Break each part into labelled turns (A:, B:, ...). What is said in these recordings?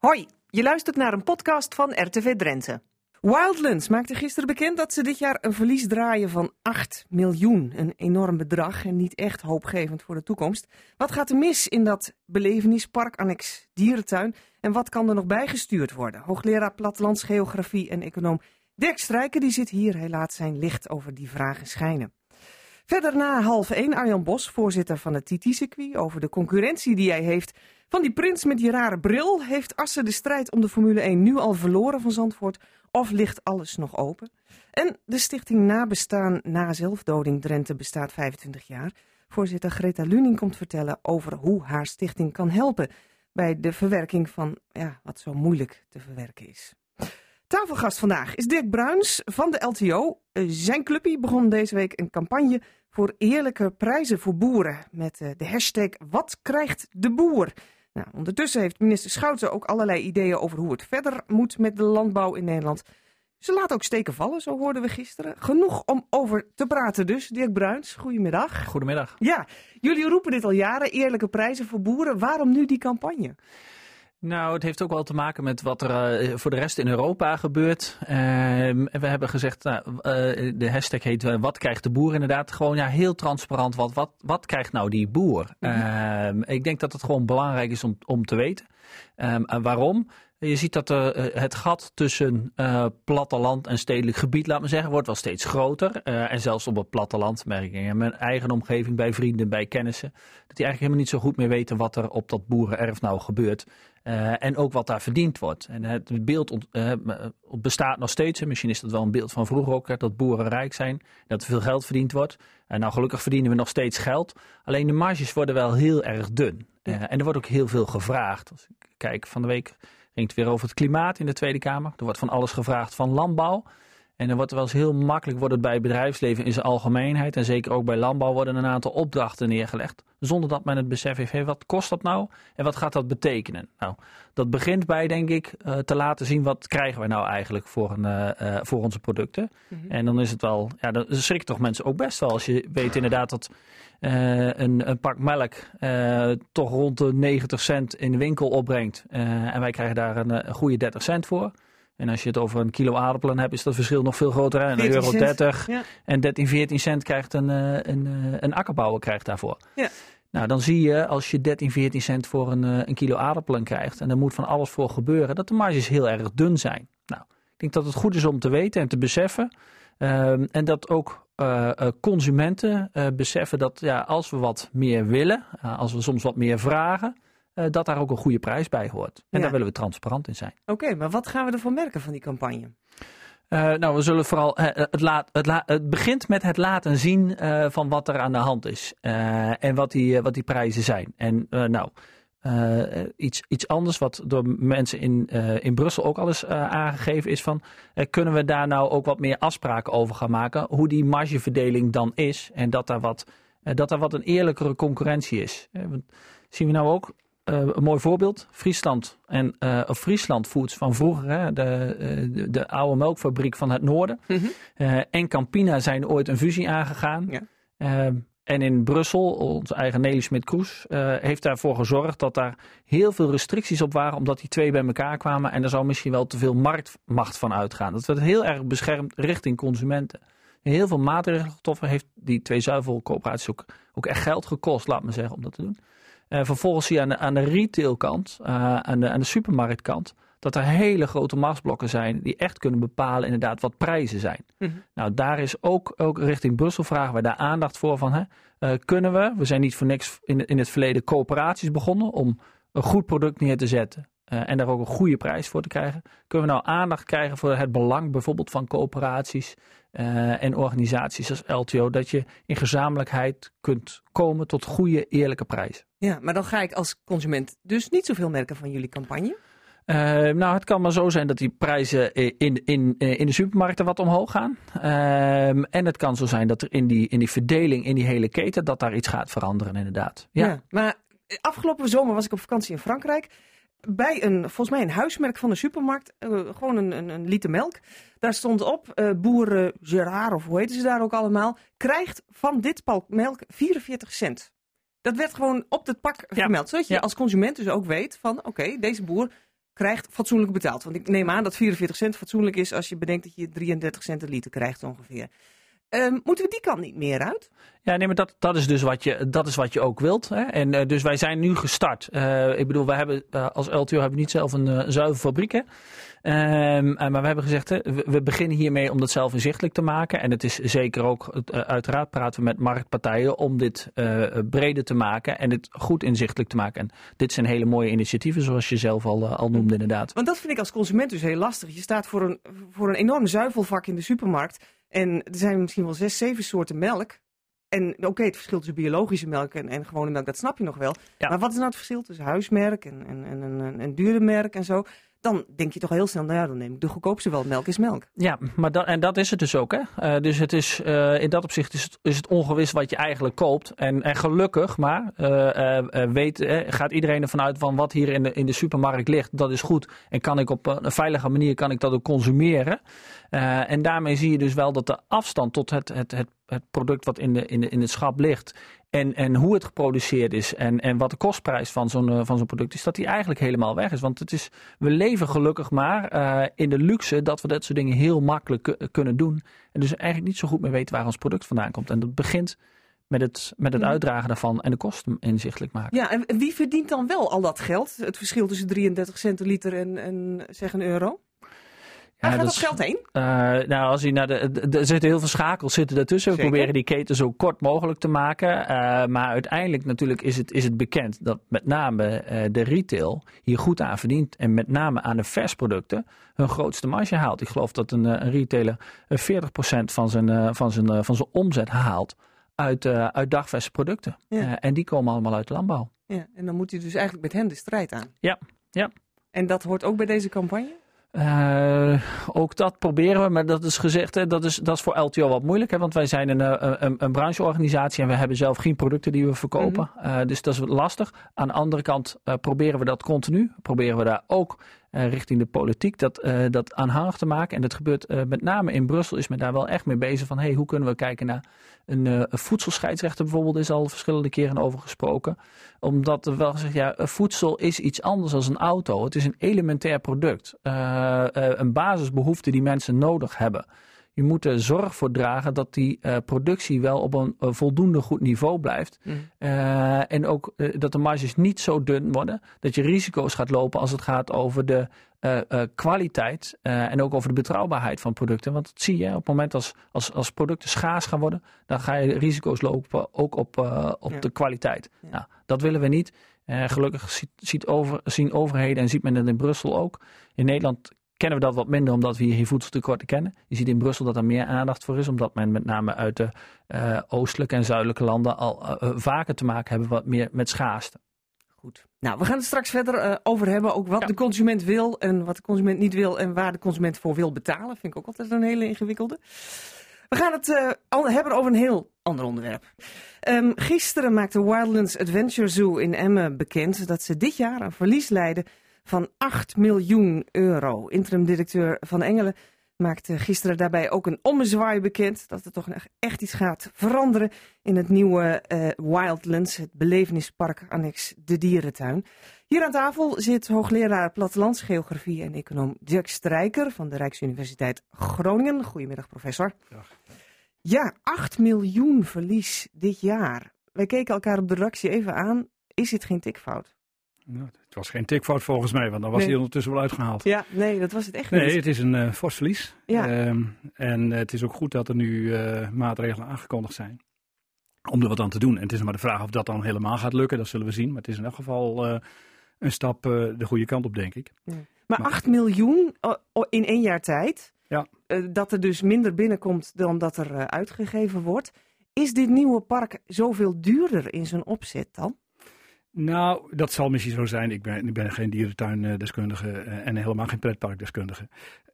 A: Hoi, je luistert naar een podcast van RTV Drenthe. Wildlands maakte gisteren bekend dat ze dit jaar een verlies draaien van 8 miljoen. Een enorm bedrag en niet echt hoopgevend voor de toekomst. Wat gaat er mis in dat belevenispark annex dierentuin? En wat kan er nog bijgestuurd worden? Hoogleraar Plattelandsgeografie en econoom Dirk Strijker die zit hier. Hij laat zijn licht over die vragen schijnen. Verder na half 1 Arjan Bos, voorzitter van het TT-circuit, over de concurrentie die hij heeft van die prins met die rare bril. Heeft Assen de strijd om de Formule 1 nu al verloren van Zandvoort of ligt alles nog open? En de stichting Nabestaan na zelfdoding Drenthe bestaat 25 jaar. Voorzitter Greta Luning komt vertellen over hoe haar stichting kan helpen bij de verwerking van ja, wat zo moeilijk te verwerken is. Tafelgast vandaag is Dirk Bruins van de LTO. Zijn clubje begon deze week een campagne voor eerlijke prijzen voor boeren met eh, de hashtag Wat krijgt de boer? Nou, ondertussen heeft minister Schouten ook allerlei ideeën over hoe het verder moet met de landbouw in Nederland. Ze laat ook steken vallen, zo hoorden we gisteren. Genoeg om over te praten dus. Dirk Bruins, goedemiddag.
B: Goedemiddag.
A: Ja, jullie roepen dit al jaren, eerlijke prijzen voor boeren. Waarom nu die campagne?
B: Nou, het heeft ook wel te maken met wat er uh, voor de rest in Europa gebeurt. Uh, we hebben gezegd, nou, uh, de hashtag heet uh, Wat krijgt de boer? Inderdaad, gewoon ja, heel transparant. Wat, wat, wat krijgt nou die boer? Mm -hmm. ik denk dat het gewoon belangrijk is om, om te weten. Um, en waarom? Je ziet dat het gat tussen platteland en stedelijk gebied, laat me zeggen, wordt wel steeds groter. en zelfs op het platteland merk ik in mijn eigen omgeving, bij vrienden, bij kennissen, dat die eigenlijk helemaal niet zo goed meer weten wat er op dat boerenerf nou gebeurt. Uh, en ook wat daar verdiend wordt. En het beeld ont, uh, bestaat nog steeds. Misschien is dat wel een beeld van vroeger ook, dat boeren rijk zijn. Dat er veel geld verdiend wordt. En nou, gelukkig verdienen we nog steeds geld. Alleen de marges worden wel heel erg dun. En er wordt ook heel veel gevraagd. Als ik kijk, van de week ging het weer over het klimaat in de Tweede Kamer. Er wordt van alles gevraagd van landbouw. En dan wordt er wel eens heel makkelijk wordt het bij het bedrijfsleven in zijn algemeenheid. En zeker ook bij landbouw worden een aantal opdrachten neergelegd. Zonder dat men het besef heeft, hey, wat kost dat nou? En wat gaat dat betekenen? Nou, dat begint bij, denk ik, uh, te laten zien wat krijgen we nou eigenlijk voor, een, uh, uh, voor onze producten. Mm -hmm. En dan is het wel, ja, dan schrikt toch mensen ook best wel. Als je weet inderdaad dat een, een, pak melk toch rond de 90 cent in de winkel opbrengt. en wij krijgen daar een, een goede 30 cent voor. En als je het over een kilo aardappelen hebt, is dat verschil nog veel groter. Een euro 30 ja. en 13, 14 cent krijgt een, een, een akkerbouwer krijgt daarvoor. Ja. Nou, dan zie je als je 13, 14 cent voor een, een kilo aardappelen krijgt... en er moet van alles voor gebeuren, dat de marges heel erg dun zijn. Nou, ik denk dat het goed is om te weten en te beseffen. Um, en dat ook uh, consumenten uh, beseffen dat ja, als we wat meer willen, uh, als we soms wat meer vragen... Uh, dat daar ook een goede prijs bij hoort. En ja. daar willen we transparant in zijn.
A: Oké, okay, maar wat gaan we ervan merken van die campagne?
B: Uh, nou, we zullen vooral. Uh, het, laat, het, het begint met het laten zien uh, van wat er aan de hand is. en wat die, wat die prijzen zijn. En nou, iets, iets anders wat door mensen in, in Brussel ook al eens aangegeven is: van kunnen we daar nou ook wat meer afspraken over gaan maken? Hoe die margeverdeling dan is. En dat daar wat, dat daar wat een eerlijkere concurrentie is. zien we nou ook een mooi voorbeeld. Friesland en of Friesland Foods van vroeger, hè, de, de, de, oude melkfabriek van het noorden. Mm -hmm. uh, en Campina zijn ooit een fusie aangegaan. Ja. en in Brussel, onze eigen Nelly Smit-Kroes, heeft daarvoor gezorgd dat daar heel veel restricties op waren, omdat die twee bij elkaar kwamen. En er zou misschien wel te veel marktmacht van uitgaan. Dat werd heel erg beschermd richting consumenten. En heel veel maatregelstoffen heeft die twee zuivelcoöperaties ook, ook echt geld gekost, laat me zeggen, om dat te doen. Uh, vervolgens zie je aan de, aan de retailkant, uh, aan, de, aan de supermarktkant, dat er hele grote machtsblokken zijn die echt kunnen bepalen inderdaad wat prijzen zijn. Mm -hmm. Nou, daar is ook, ook richting Brussel vragen we daar aandacht voor van, hè, uh, kunnen we, we zijn niet voor niks in, in het verleden coöperaties begonnen om een goed product neer te zetten. Uh, en daar ook een goede prijs voor te krijgen. Kunnen we nou aandacht krijgen voor het belang bijvoorbeeld van coöperaties uh, en organisaties als LTO, dat je in gezamenlijkheid kunt komen tot goede, eerlijke prijzen.
A: Ja, maar dan ga ik als consument dus niet zoveel merken van jullie campagne.
B: Uh, nou, het kan maar zo zijn dat die prijzen in, in, in de supermarkten wat omhoog gaan. Uh, en het kan zo zijn dat er in die, in die verdeling, in die hele keten, dat daar iets gaat veranderen, inderdaad.
A: Ja, ja maar afgelopen zomer was ik op vakantie in Frankrijk bij een, volgens mij een huismerk van de supermarkt, uh, gewoon een, een, een, liter melk. Daar stond op, uh, boeren Gerard of hoe heten ze daar ook allemaal, krijgt van dit pak melk 44 cent. Dat werd gewoon op het pak ja. vermeld, zodat je ja. als consument dus ook weet van oké, okay, deze boer krijgt fatsoenlijk betaald. Want ik neem aan dat 44 cent fatsoenlijk is als je bedenkt dat je 33 cent een liter krijgt ongeveer. Ehm, moeten we die kant niet meer uit?
B: Ja, nee, maar dat, dat is dus wat je, dat is wat je ook wilt. Hè? En uh, dus wij zijn nu gestart. Uh, ik bedoel, wij hebben uh, als LTO hebben niet zelf een zuivelfabriek. Hè? Um, maar we hebben gezegd, hè, we, we, beginnen hiermee om dat zelf inzichtelijk te maken. En het is zeker ook, uiteraard praten we met marktpartijen om dit breder te maken en het goed inzichtelijk te maken. En dit zijn hele mooie initiatieven, zoals je zelf al, al noemde inderdaad.
A: Want dat vind ik als consument dus heel lastig. Je staat voor een, voor een enorm zuivelvak in de supermarkt. En er zijn misschien wel zes, zeven soorten melk. En oké, okay, het verschil tussen biologische melk en, en gewone melk, dat snap je nog wel. Ja. Maar wat is nou het verschil tussen huismerk en, en, en, en, en dure merk en zo? Dan denk je toch heel snel, nou ja, dan neem ik de goedkoopste wel. Melk is melk.
B: Ja, maar dat, en dat is het dus ook. Hè? Uh, dus het is, uh, in dat opzicht is het, is het ongewis wat je eigenlijk koopt. En, en gelukkig maar uh, weet, gaat iedereen ervan uit van wat hier in de, in de supermarkt ligt. Dat is goed. En kan ik op een veilige manier kan ik dat ook consumeren. en daarmee zie je dus wel dat de afstand tot het, het, het het product wat in, de, in, de, in het schap ligt. En, en hoe het geproduceerd is en, en wat de kostprijs van zo'n uh, van zo'n product is, dat die eigenlijk helemaal weg is. Want het is, we leven gelukkig maar uh, in de luxe dat we dat soort dingen heel makkelijk kunnen doen. En dus eigenlijk niet zo goed meer weten waar ons product vandaan komt. En dat begint met het, met het uitdragen daarvan en de kosten inzichtelijk maken.
A: Ja, en wie verdient dan wel al dat geld? Het verschil tussen 33 cent liter en, en zeg een euro? Waar gaat dat, geld heen?
B: Uh, nou, als je naar de, er zitten heel veel schakels zitten daartussen. We proberen die keten zo kort mogelijk te maken. Uh, maar uiteindelijk natuurlijk is het, is het bekend dat met name uh, de retail hier goed aan verdient. En met name aan de versproducten hun grootste marge haalt. Ik geloof dat een, een retailer 40% van zijn, van, zijn, van zijn omzet haalt uit, uit dagverse producten. Ja. en die komen allemaal uit de landbouw.
A: Ja, en dan moet je dus eigenlijk met hen de strijd aan.
B: Ja, ja.
A: En dat hoort ook bij deze campagne?
B: Uh, ook dat proberen we, maar dat is gezegd, hè, dat, is, dat is voor LTO wat moeilijk. Hè, want wij zijn een, eh, een, een brancheorganisatie en we hebben zelf geen producten die we verkopen. Mm -hmm. uh, dus dat is lastig. Aan de andere kant uh, proberen we dat continu. Proberen we daar ook richting de politiek dat, dat aanhangig te maken. En dat gebeurt met name in Brussel is men daar wel echt mee bezig van hey, hoe kunnen we kijken naar een, voedselscheidsrechter bijvoorbeeld is al verschillende keren over gesproken. Omdat er wel gezegd, ja, voedsel is iets anders dan een auto. Het is een elementair product. Een basisbehoefte die mensen nodig hebben. Je moet er zorg voor dragen dat die uh, productie wel op een uh, voldoende goed niveau blijft. Mm. Uh, en ook dat de marges niet zo dun worden dat je risico's gaat lopen als het gaat over de kwaliteit en ook over de betrouwbaarheid van producten. Want dat zie je op het moment als, als, als producten schaars gaan worden, dan ga je risico's lopen ook op, op ja. de kwaliteit. Ja. Nou, dat willen we niet. gelukkig ziet, ziet over, zien overheden en ziet men het in Brussel ook. In Nederland kennen we dat wat minder omdat we hier geen voedseltekorten kennen. Je ziet in Brussel dat er meer aandacht voor is, omdat men met name uit de uh, oostelijke en zuidelijke landen al uh, vaker te maken hebben wat meer met schaarste.
A: Goed. Nou, we gaan het straks verder uh, over hebben. Ook wat ja. de consument wil en wat de consument niet wil en waar de consument voor wil betalen. Vind ik ook altijd een hele ingewikkelde. We gaan het hebben over een heel ander onderwerp. Um, gisteren maakte Wildlands Adventure Zoo in Emmen bekend dat ze dit jaar een verlies leiden van 8 miljoen euro. Interim-directeur Van Engelen maakte gisteren daarbij ook een ommezwaai bekend dat er toch echt iets gaat veranderen in het nieuwe uh, Wildlands, het belevenispark annex de dierentuin. Hier aan tafel zit hoogleraar plattelandsgeografie en econoom Jack Strijker van de Rijksuniversiteit Groningen. Goedemiddag professor. Dag. Ja, 8 miljoen verlies dit jaar. Wij keken elkaar op de redactie even aan. Is dit geen tikfout?
C: Nou, het was geen tikfout volgens mij, want dan was nee. hij ondertussen wel uitgehaald.
A: Ja, nee, dat was het echt niet.
C: Nee, het is een uh, fors verlies. Ja. Uh, en het is ook goed dat er nu uh, maatregelen aangekondigd zijn om er wat aan te doen. En het is maar de vraag of dat dan helemaal gaat lukken, dat zullen we zien. Maar het is in elk geval uh, een stap de goede kant op, denk ik.
A: Ja. Maar, maar 8 miljoen in één jaar tijd,
C: ja.
A: dat er dus minder binnenkomt dan dat er uitgegeven wordt. Is dit nieuwe park zoveel duurder in zijn opzet dan?
C: Nou, dat zal misschien zo zijn. Ik ben, ik ben geen dierentuindeskundige en helemaal geen pretparkdeskundige.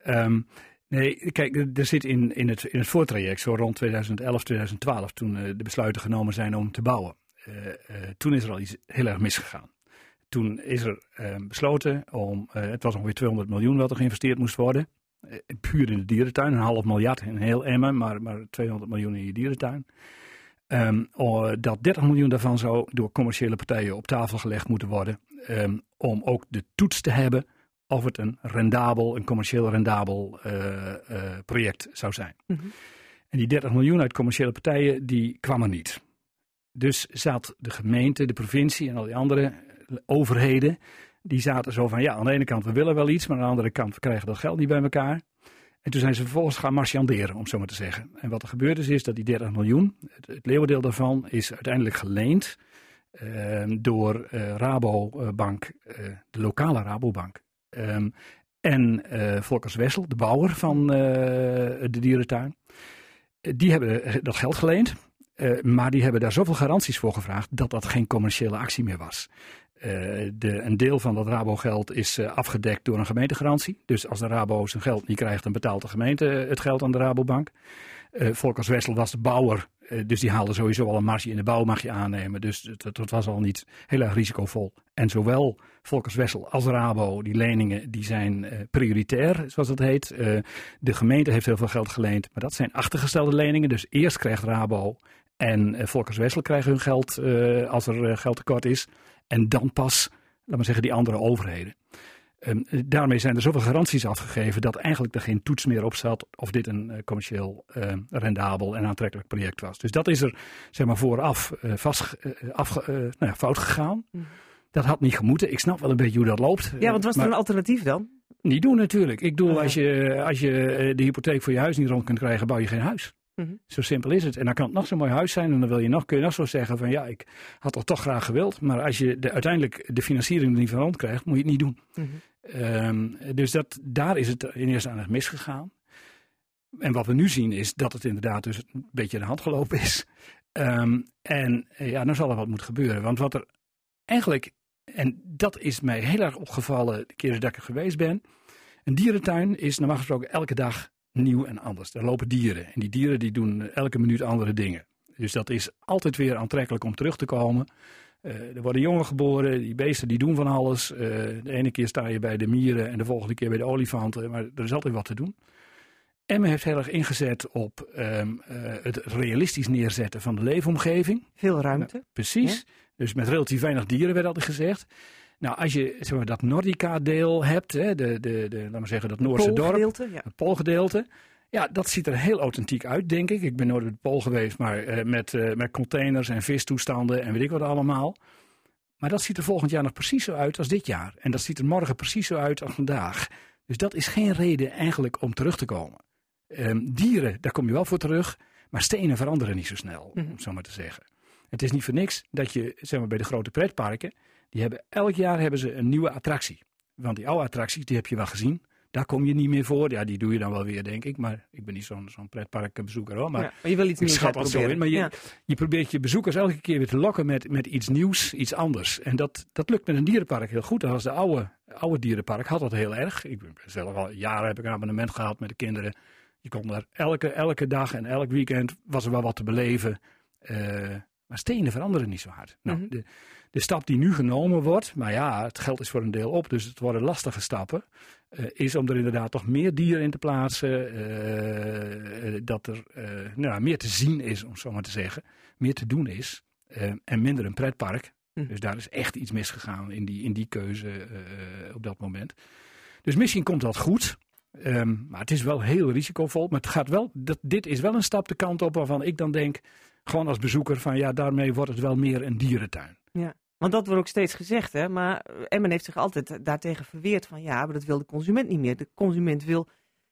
C: Um, nee, kijk, er zit in, in, het, in het voortraject, zo rond 2011, 2012, toen uh, de besluiten genomen zijn om te bouwen. Uh, toen is er al iets heel erg misgegaan. Toen is er besloten om, het was ongeveer 200 miljoen wat er geïnvesteerd moest worden. puur in de dierentuin, een half miljard in heel Emmen, maar, maar 200 miljoen in je dierentuin. Um, dat 30 miljoen daarvan zou door commerciële partijen op tafel gelegd moeten worden. Um, om ook de toets te hebben of het een rendabel, een commercieel rendabel uh, uh, project zou zijn.
A: Mhm.
C: En die 30 miljoen uit commerciële partijen, die kwam er niet. Dus zat de gemeente, de provincie en al die andere overheden, die zaten zo van, ja, aan de ene kant we willen wel iets, maar aan de andere kant we krijgen dat geld niet bij elkaar. En toen zijn ze vervolgens gaan marchanderen, om zo maar te zeggen. En wat er gebeurd is, is dat die 30 miljoen, het, leeuwendeel daarvan, is uiteindelijk geleend uh, door uh, Rabobank, uh, de lokale Rabobank. Um, en Volkers Wessel, de bouwer van de dierentuin. Die hebben dat geld geleend. maar die hebben daar zoveel garanties voor gevraagd dat dat geen commerciële actie meer was. Uh, de, een deel van dat Rabo-geld is uh, afgedekt door een gemeentegarantie. Dus als de Rabo zijn geld niet krijgt, dan betaalt de gemeente het geld aan de Rabobank. Uh, Volkers Wessel was de bouwer, dus die haalde sowieso al een marge in de bouw, mag je aannemen. Dus dat, was al niet heel erg risicovol. En zowel Volkers Wessel als Rabo, die leningen, die zijn prioritair, zoals dat heet. de gemeente heeft heel veel geld geleend, maar dat zijn achtergestelde leningen. Dus eerst krijgt Rabo en Volkers Wessel krijgen hun geld als er geld tekort is. En dan pas, laat maar zeggen, die andere overheden. Um, daarmee zijn er zoveel garanties afgegeven dat eigenlijk er geen toets meer op zat of dit een uh, commercieel uh, rendabel en aantrekkelijk project was. Dus dat is er zeg maar vooraf uh, vast, af, nou ja, fout gegaan. Mm. Dat had niet gemoeten. Ik snap wel een beetje hoe dat loopt.
A: Ja, want was er een alternatief dan?
C: Niet doen natuurlijk. Ik bedoel, als je, als je de hypotheek voor je huis niet rond kunt krijgen, bouw je geen huis.
A: Mm -hmm.
C: Zo simpel is het. En dan kan het nog zo'n mooi huis zijn. En dan wil je nog, kun je nog zo zeggen van ja, ik had dat toch graag gewild. Maar als je de, uiteindelijk de financiering er niet van rond krijgt, moet je het niet doen.
A: Mm -hmm.
C: um, dus dat, daar is het in eerste aandacht misgegaan. En wat we nu zien is dat het inderdaad dus een beetje de hand gelopen is. Um, en ja, dan zal er wat moeten gebeuren. Want wat er eigenlijk, en dat is mij heel erg opgevallen de keren dat ik er geweest ben. Een dierentuin is normaal gesproken elke dag nieuw en anders. Er lopen dieren en die dieren die doen elke minuut andere dingen. Dus dat is altijd weer aantrekkelijk om terug te komen. Uh, er worden jongen geboren, die beesten die doen van alles. Uh, de ene keer sta je bij de mieren en de volgende keer bij de olifanten, maar er is altijd wat te doen. Emmen heeft heel erg ingezet op um, uh, het realistisch neerzetten van de leefomgeving.
A: Veel ruimte.
C: Nou, precies. Ja? Dus met relatief weinig dieren werd altijd gezegd. Nou, als je zeg maar, dat Nordica-deel hebt, hè, de, de, de, laat maar zeggen, dat Noorse dorp,
A: ja.
C: het Poolgedeelte. Ja, dat ziet er heel authentiek uit, denk ik. Ik ben nooit op de Pool geweest, maar uh, met, uh, met containers en vistoestanden en weet ik wat allemaal. Maar dat ziet er volgend jaar nog precies zo uit als dit jaar. En dat ziet er morgen precies zo uit als vandaag. Dus dat is geen reden eigenlijk om terug te komen. Um, dieren, daar kom je wel voor terug. Maar stenen veranderen niet zo snel, mm -hmm. om zo maar te zeggen. Het is niet voor niks dat je zeg maar, bij de grote pretparken die hebben, elk jaar hebben ze een nieuwe attractie. Want die oude attracties, die heb je wel gezien. Daar kom je niet meer voor. Ja, die doe je dan wel weer, denk ik. Maar ik ben niet zo'n zo'n pretparkbezoeker hoor. Maar,
A: ja, maar je wil iets nieuws
C: schat dat zo in. Maar je, ja. je probeert je bezoekers elke keer weer te lokken met, met iets nieuws, iets anders. En dat, dat lukt met een dierenpark heel goed. Dat was de oude, oude dierenpark, had dat heel erg. Ik ben zelf al jaren heb ik een abonnement gehad met de kinderen. Je kon daar elke, elke dag en elk weekend was er wel wat te beleven. Uh, maar stenen veranderen niet zo hard. Nou,
A: Mhm.
C: mm -hmm. de, de stap die nu genomen wordt, maar ja, het geld is voor een deel op, dus het worden lastige stappen, uh, is om er inderdaad toch meer dieren in te plaatsen, uh, dat er nou, meer te zien is, om zo maar te zeggen, meer te doen is en minder een pretpark.
A: Mhm.
C: Dus daar is echt iets misgegaan in die, in die keuze op dat moment. Dus misschien komt dat goed. Um, maar het is wel heel risicovol. Maar het gaat wel, dat, dit is wel een stap de kant op waarvan ik dan denk, gewoon als bezoeker, van ja, daarmee wordt het wel meer een dierentuin.
A: Ja, want dat wordt ook steeds gezegd, hè. Maar Emmen heeft zich altijd daartegen verweerd van ja, maar dat wil de consument niet meer. De consument wil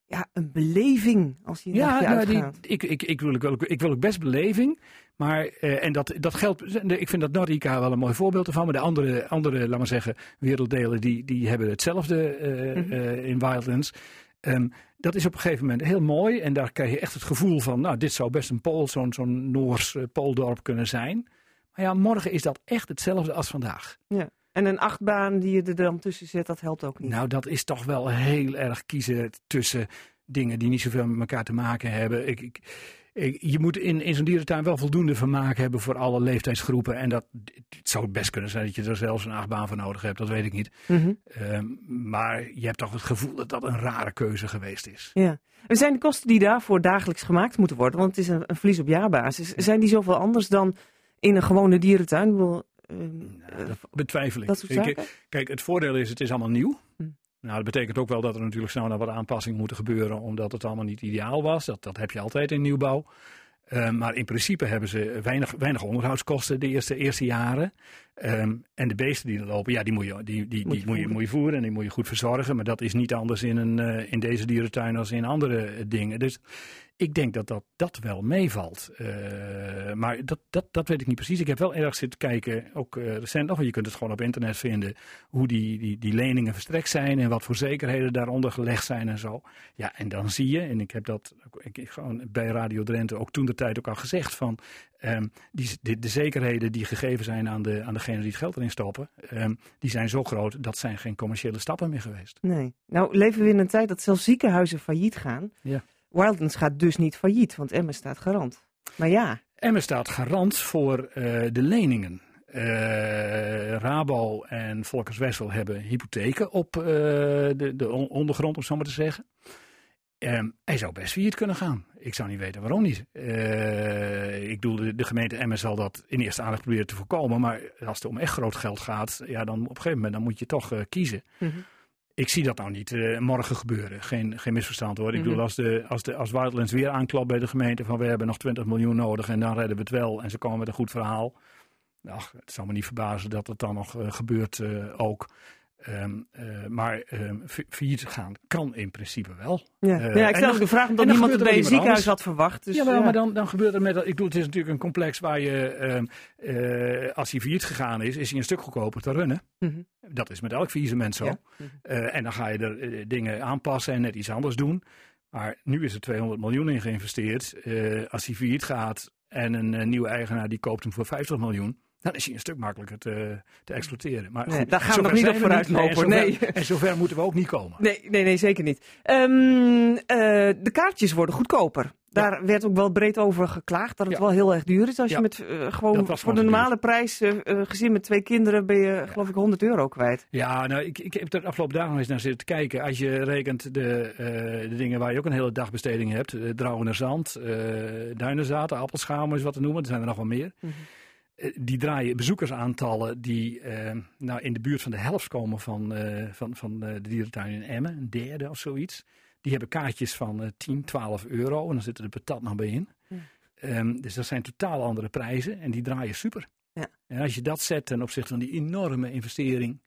A: ja, een beleving als hij
C: ja,
A: dagje
C: nou. Die, ik, ik, ik, wil, ik, wil, ik wil ook best beleving. Maar, uh, en dat, dat geldt, ik vind dat Nordica wel een mooi voorbeeld ervan. Maar de andere, andere laat maar zeggen, werelddelen, die, die hebben hetzelfde mm -hmm. uh, in Wildlands. Um, dat is op een gegeven moment heel mooi. En daar krijg je echt het gevoel van, nou, dit zou best een Pool, zo'n zo'n Noors uh, pooldorp kunnen zijn. Maar ja, morgen is dat echt hetzelfde als vandaag.
A: Ja. En een achtbaan die je er dan tussen zet, dat helpt ook niet.
C: Nou, dat is toch wel heel erg kiezen tussen dingen die niet zoveel met elkaar te maken hebben. Ik, ik, ik, je moet in, in zo'n dierentuin wel voldoende vermaak hebben voor alle leeftijdsgroepen. En dat het zou best kunnen zijn dat je er zelfs een achtbaan voor nodig hebt, dat weet ik niet.
A: Mm -hmm.
C: um, maar je hebt toch het gevoel dat dat een rare keuze geweest is.
A: Ja. En zijn de kosten die daarvoor dagelijks gemaakt moeten worden, want het is een, een verlies op jaarbasis, zijn die zoveel anders dan in een gewone dierentuin? Ik bedoel,
C: nou, dat betwijfel ik.
A: Dat soort
C: ik. Kijk, het voordeel is, het is allemaal nieuw.
A: Hm.
C: Nou, dat betekent ook wel dat er natuurlijk snel nog wat aanpassingen moeten gebeuren, omdat het allemaal niet ideaal was. Dat, dat heb je altijd in nieuwbouw. Uh, maar in principe hebben ze weinig, weinig onderhoudskosten de eerste, eerste jaren. Um, en de beesten die er lopen, ja, die moet je, die, die, moet, je moet, je, moet je voeren en die moet je goed verzorgen. Maar dat is niet anders in, een, uh, in deze dierentuin als in andere dingen. Dus ik denk dat dat, dat wel meevalt. Uh, maar dat, dat, dat weet ik niet precies. Ik heb wel erg zitten kijken, ook uh, recent nog, je kunt het gewoon op internet vinden, hoe die, die, die leningen verstrekt zijn en wat voor zekerheden daaronder gelegd zijn en zo. Ja, en dan zie je, en ik heb dat ik, ik, gewoon bij Radio Drenthe ook toen de tijd ook al gezegd, van um, die, de, de, zekerheden die gegeven zijn aan, de, aan degene die het geld erin stoppen, um, die zijn zo groot, dat zijn geen commerciële stappen meer geweest.
A: Nee. Nou leven we in een tijd dat zelfs ziekenhuizen failliet gaan.
C: Ja.
A: Wildlands gaat dus niet failliet, want Emmen staat garant. Maar ja.
C: Emmen staat garant voor uh, de leningen. Uh, Rabo en Volkers Wessel hebben hypotheken op uh, de, de, ondergrond, om zo maar te zeggen. Um, hij zou best failliet kunnen gaan. Ik zou niet weten waarom niet. Uh, ik bedoel, de, de, gemeente Emmen zal dat in eerste aandacht proberen te voorkomen. Maar als het om echt groot geld gaat, ja, dan op een gegeven moment dan moet je toch kiezen. Mm -hmm ik zie dat nou niet uh, morgen gebeuren. Geen, geen misverstand hoor. Mm -hmm. Ik bedoel, als, de, als, de, als Wildlands weer aanklopt bij de gemeente van we hebben nog 20 miljoen nodig en dan redden we het wel en ze komen met een goed verhaal. Ach, het zou me niet verbazen dat het dan nog uh, gebeurt uh, ook. Um, uh, maar um, failliet gaan kan in principe wel.
A: Ja, uh, ja ik stel de vraag omdat niemand het bij een ziekenhuis anders. had verwacht.
C: Dus, ja. maar dan, dan gebeurt er met... Ik bedoel, het is natuurlijk een complex waar je... Um, uh, als hij failliet gegaan is, is hij een stuk goedkoper te runnen. Mm -hmm. Dat is met elk faillissement zo. Ja. Mm -hmm. en dan ga je er dingen aanpassen en net iets anders doen. Maar nu is er 200 miljoen in geïnvesteerd. als hij failliet gaat en een nieuwe eigenaar die koopt hem voor 50 miljoen dan is hij een stuk makkelijker te, te exploiteren. Maar
A: nee, goed, daar gaan we nog niet op vooruit lopen. Nee,
C: nee. En zover moeten we ook niet komen.
A: Nee, nee, nee zeker niet. Um, uh, de kaartjes worden goedkoper. Daar ja. werd ook wel breed over geklaagd dat het ja. wel heel erg duur is. Als ja. je met uh, gewoon voor de normale prijs, uh, gezin met twee kinderen, ben je geloof ik 100 euro kwijt.
C: Ja, nou, ik, ik heb er de afgelopen dagen nog eens naar zitten kijken. Als je rekent de, de dingen waar je ook een hele dagbesteding hebt. Uh, Drouwenerzand, Duinenzaten, Appelschaam is wat te noemen. Er zijn er nog wel meer. Mm -hmm die draaien bezoekersaantallen die uh, nou in de buurt van de helft komen van, uh, van, van uh, de dierentuin in Emmen, een derde of zoiets. Die hebben kaartjes van 10, 12 euro en dan zitten de patat nog bij in. Ja. Um, dus dat zijn totaal andere prijzen en die draaien super.
A: Ja.
C: En als je dat zet ten opzichte van die enorme investering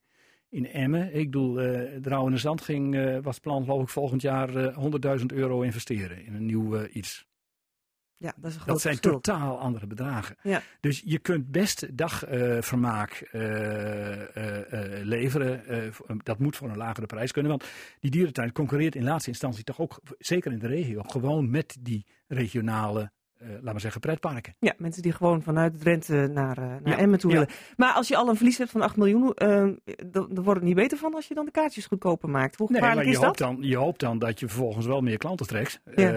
C: in Emmen. Ik bedoel, uh, Drouwen Zand ging, was plan geloof ik volgend jaar 100.000 euro investeren in een nieuw iets.
A: Ja, dat, is een
C: dat zijn
A: verschil.
C: totaal andere bedragen.
A: Ja.
C: Dus je kunt best dagvermaak uh, uh, uh, leveren. dat moet voor een lagere prijs kunnen. Want die dierentuin concurreert in laatste instantie toch ook, zeker in de regio, gewoon met die regionale uh, laten we zeggen, pretparken.
A: Ja, mensen die gewoon vanuit Drenthe naar, uh, naar ja, Emmen toe ja. willen. Maar als je al een verlies hebt van 8 miljoen, uh, dan, dan wordt het niet beter van als je dan de kaartjes goedkoper maakt. Hoe
C: nee,
A: gevaarlijk
C: maar je
A: is
C: hoopt
A: dat?
C: Dan, je hoopt dan dat je vervolgens wel meer klanten trekt ja.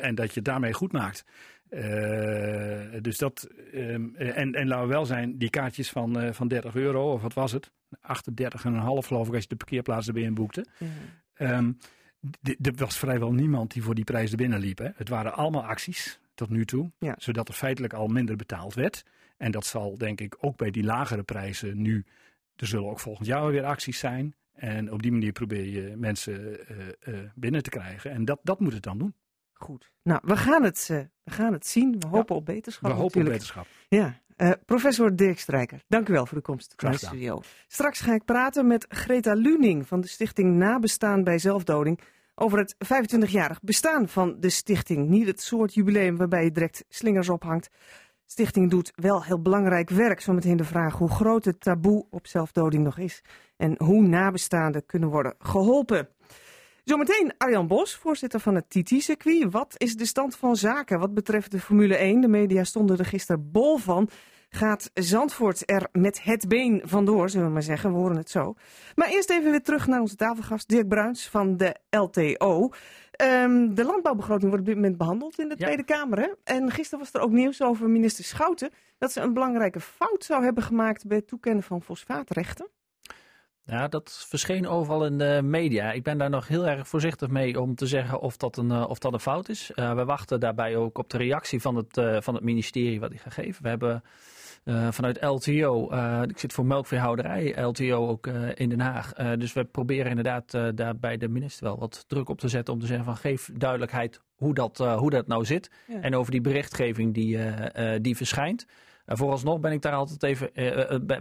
C: en dat je het daarmee goed maakt. dus dat, um, en, en laten we wel zijn, die kaartjes van, van 30 euro, of wat was het? 38,5 geloof ik als je de parkeerplaats erbij inboekte. Um, er was vrijwel niemand die voor die prijs er binnen liep. Hè. Het waren allemaal acties tot nu toe.
A: Ja.
C: Zodat er feitelijk al minder betaald werd. En dat zal denk ik ook bij die lagere prijzen nu. Er zullen ook volgend jaar weer acties zijn. En op die manier probeer je mensen uh, uh, binnen te krijgen. En dat, dat moet het dan doen.
A: Goed. Nou, we gaan het, uh, we gaan het zien. We hopen
C: ja.
A: op beterschap.
C: We hopen op beterschap.
A: Ja. professor Dirk Strijker, dank u wel voor de komst naar de studio. Straks ga ik praten met Greta Luning van de stichting Nabestaan bij Zelfdoding over het 25-jarig bestaan van de stichting. Niet het soort jubileum waarbij je direct slingers ophangt. Stichting doet wel heel belangrijk werk. Zometeen de vraag hoe groot het taboe op zelfdoding nog is. En hoe nabestaanden kunnen worden geholpen. Zometeen Arjan Bos, voorzitter van het TT-circuit. Wat is de stand van zaken wat betreft de Formule 1? De media stonden er gisteren bol van gaat Zandvoort er met het been vandoor, zullen we maar zeggen. We horen het zo. Maar eerst even weer terug naar onze tafelgast Dirk Bruins van de LTO. Um, de landbouwbegroting wordt op dit moment behandeld in de ja. Tweede Kamer. Hè? En gisteren was er ook nieuws over minister Schouten... dat ze een belangrijke fout zou hebben gemaakt bij het toekennen van fosfaatrechten.
B: Ja, dat verscheen overal in de media. Ik ben daar nog heel erg voorzichtig mee om te zeggen of dat een, uh, of dat een fout is. Uh, we wachten daarbij ook op de reactie van het, uh, van het ministerie wat die gaat geven. We hebben uh, vanuit LTO. Uh, ik zit voor melkveehouderij, LTO ook uh, in Den Haag. dus we proberen inderdaad daar bij de minister wel wat druk op te zetten om te zeggen van geef duidelijkheid hoe dat, hoe dat nou zit. Ja. En over die berichtgeving die, die verschijnt. Vooralsnog ben ik daar altijd even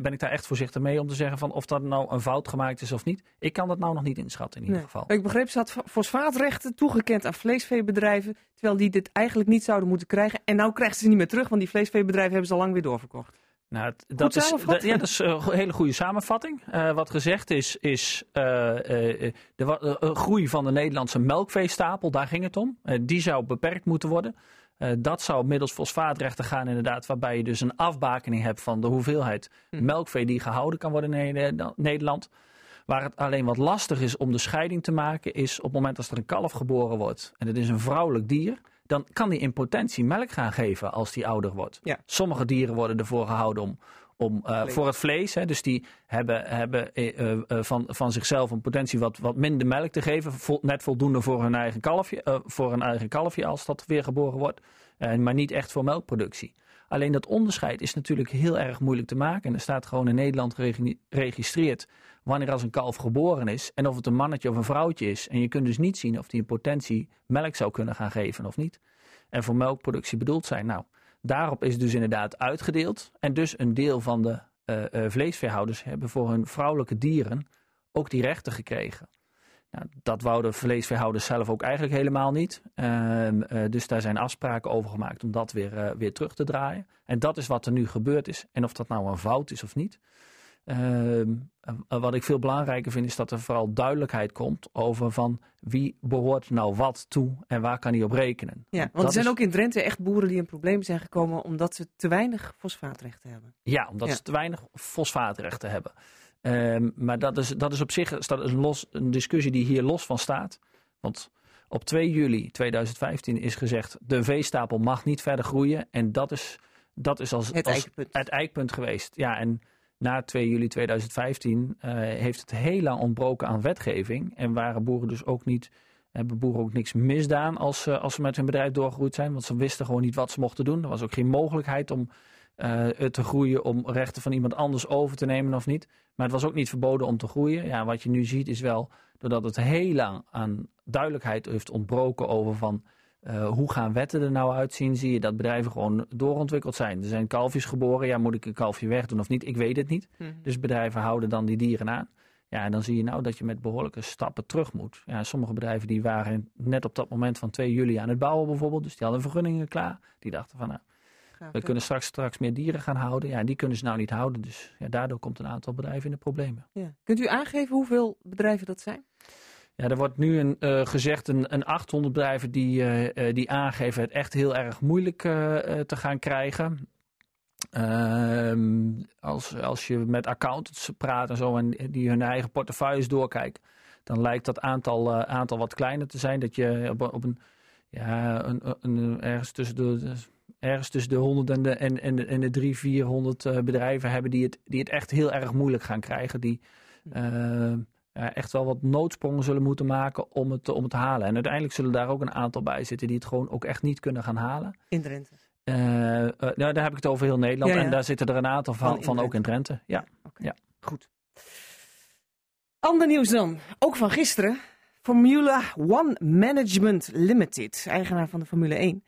B: ben ik daar echt voorzichtig mee om te zeggen van of dat nou een fout gemaakt is of niet. Ik kan dat nou nog niet inschatten in ieder
A: nee.
B: geval.
A: Ik begreep ze had fosfaatrechten toegekend aan vleesveebedrijven, terwijl die dit eigenlijk niet zouden moeten krijgen. En nou krijgen ze niet meer terug, want die vleesveebedrijven hebben ze al lang weer doorverkocht.
B: Nou, dat, is, dat, ja, dat is een hele goede samenvatting. Uh, wat gezegd is, is uh, uh, de groei van de Nederlandse melkveestapel, daar ging het om. die zou beperkt moeten worden. Dat zou middels fosfaatrechten gaan, inderdaad, waarbij je dus een afbakening hebt van de hoeveelheid hm. melkvee die gehouden kan worden in Nederland. Waar het alleen wat lastig is om de scheiding te maken, is op het moment dat er een kalf geboren wordt en het is een vrouwelijk dier dan kan die in potentie melk gaan geven als die ouder wordt.
A: Ja.
B: Sommige dieren worden ervoor gehouden om, om uh, voor het vlees. Hè, dus die hebben, hebben uh, uh, van, van zichzelf een potentie wat, wat minder melk te geven. Vol, net voldoende voor hun eigen kalfje, voor hun eigen kalfje als dat weer geboren wordt. maar niet echt voor melkproductie. Alleen dat onderscheid is natuurlijk heel erg moeilijk te maken. En er staat gewoon in Nederland geregistreerd wanneer als een kalf geboren is en of het een mannetje of een vrouwtje is. En je kunt dus niet zien of die in potentie melk zou kunnen gaan geven of niet. En voor melkproductie bedoeld zijn. Nou, daarop is dus inderdaad uitgedeeld. En dus een deel van de uh, vleesveehouders hebben voor hun vrouwelijke dieren ook die rechten gekregen. Nou, dat wouden vleesveehouders zelf ook eigenlijk helemaal niet. Uh, dus daar zijn afspraken over gemaakt om dat weer, weer terug te draaien. En dat is wat er nu gebeurd is. En of dat nou een fout is of niet, Ehm, wat ik veel belangrijker vind is dat er vooral duidelijkheid komt over van wie behoort nou wat toe en waar kan hij op rekenen.
A: Ja, want er zijn ook in Drenthe echt boeren die in problemen zijn gekomen omdat ze te weinig fosfaatrechten hebben.
B: Ja, omdat ze te weinig fosfaatrechten hebben. Um, maar dat is, dat is op zich dat is een, los, een discussie die hier los van staat. Want op 2 juli 2015 is gezegd de veestapel mag niet verder groeien. En dat is, dat is als,
A: het,
B: als
A: eikpunt.
B: het eikpunt geweest. Ja, en na 2 juli 2015 uh, heeft het heel lang ontbroken aan wetgeving. En waren boeren dus ook niet, hebben boeren ook niks misdaan als, uh, als ze met hun bedrijf doorgegroeid zijn. Want ze wisten gewoon niet wat ze mochten doen. Er was ook geen mogelijkheid om uh, te groeien, om rechten van iemand anders over te nemen of niet. Maar het was ook niet verboden om te groeien. Ja, wat je nu ziet is wel, doordat het heel lang aan duidelijkheid heeft ontbroken over van uh, hoe gaan wetten er nou uitzien? Zie je dat bedrijven gewoon doorontwikkeld zijn? Er zijn kalfjes geboren. Ja, moet ik een kalfje wegdoen of niet? Ik weet het niet.
A: Mm -hmm.
B: Dus bedrijven houden dan die dieren aan. Ja, en dan zie je nou dat je met behoorlijke stappen terug moet. Ja, sommige bedrijven die waren net op dat moment van 2 juli aan het bouwen bijvoorbeeld. Dus die hadden vergunningen klaar. Die dachten van nou, Graag, we kunnen straks, straks meer dieren gaan houden. Ja, die kunnen ze nou niet houden. Dus ja, daardoor komt een aantal bedrijven in de problemen.
A: Ja. Kunt u aangeven hoeveel bedrijven dat zijn?
B: Ja, er wordt nu een, uh, gezegd een, een 800 bedrijven die, uh, die aangeven het echt heel erg moeilijk uh, te gaan krijgen. Ehm, als, als je met accountants praat en zo en die hun eigen portefeuilles doorkijken, dan lijkt dat aantal, aantal wat kleiner te zijn. Dat je op, op een, ja, een, een, ergens tussen de ergens tussen de 100 en de, en, en de, en de 300, 400 bedrijven hebben die het, die het echt heel erg moeilijk gaan krijgen. Die, uh, uh, echt wel wat noodsprongen zullen moeten maken om het, om het te halen. En uiteindelijk zullen daar ook een aantal bij zitten die het gewoon ook echt niet kunnen gaan halen.
A: In Drenthe?
B: Uh, uh, nou, daar heb ik het over heel Nederland. Ja, ja. En daar zitten er een aantal van, van, van ook in Drenthe. Ja.
A: Okay.
B: ja.
A: Goed. Ander nieuws dan. Ook van gisteren. Formula One Management Limited, eigenaar van de Formule 1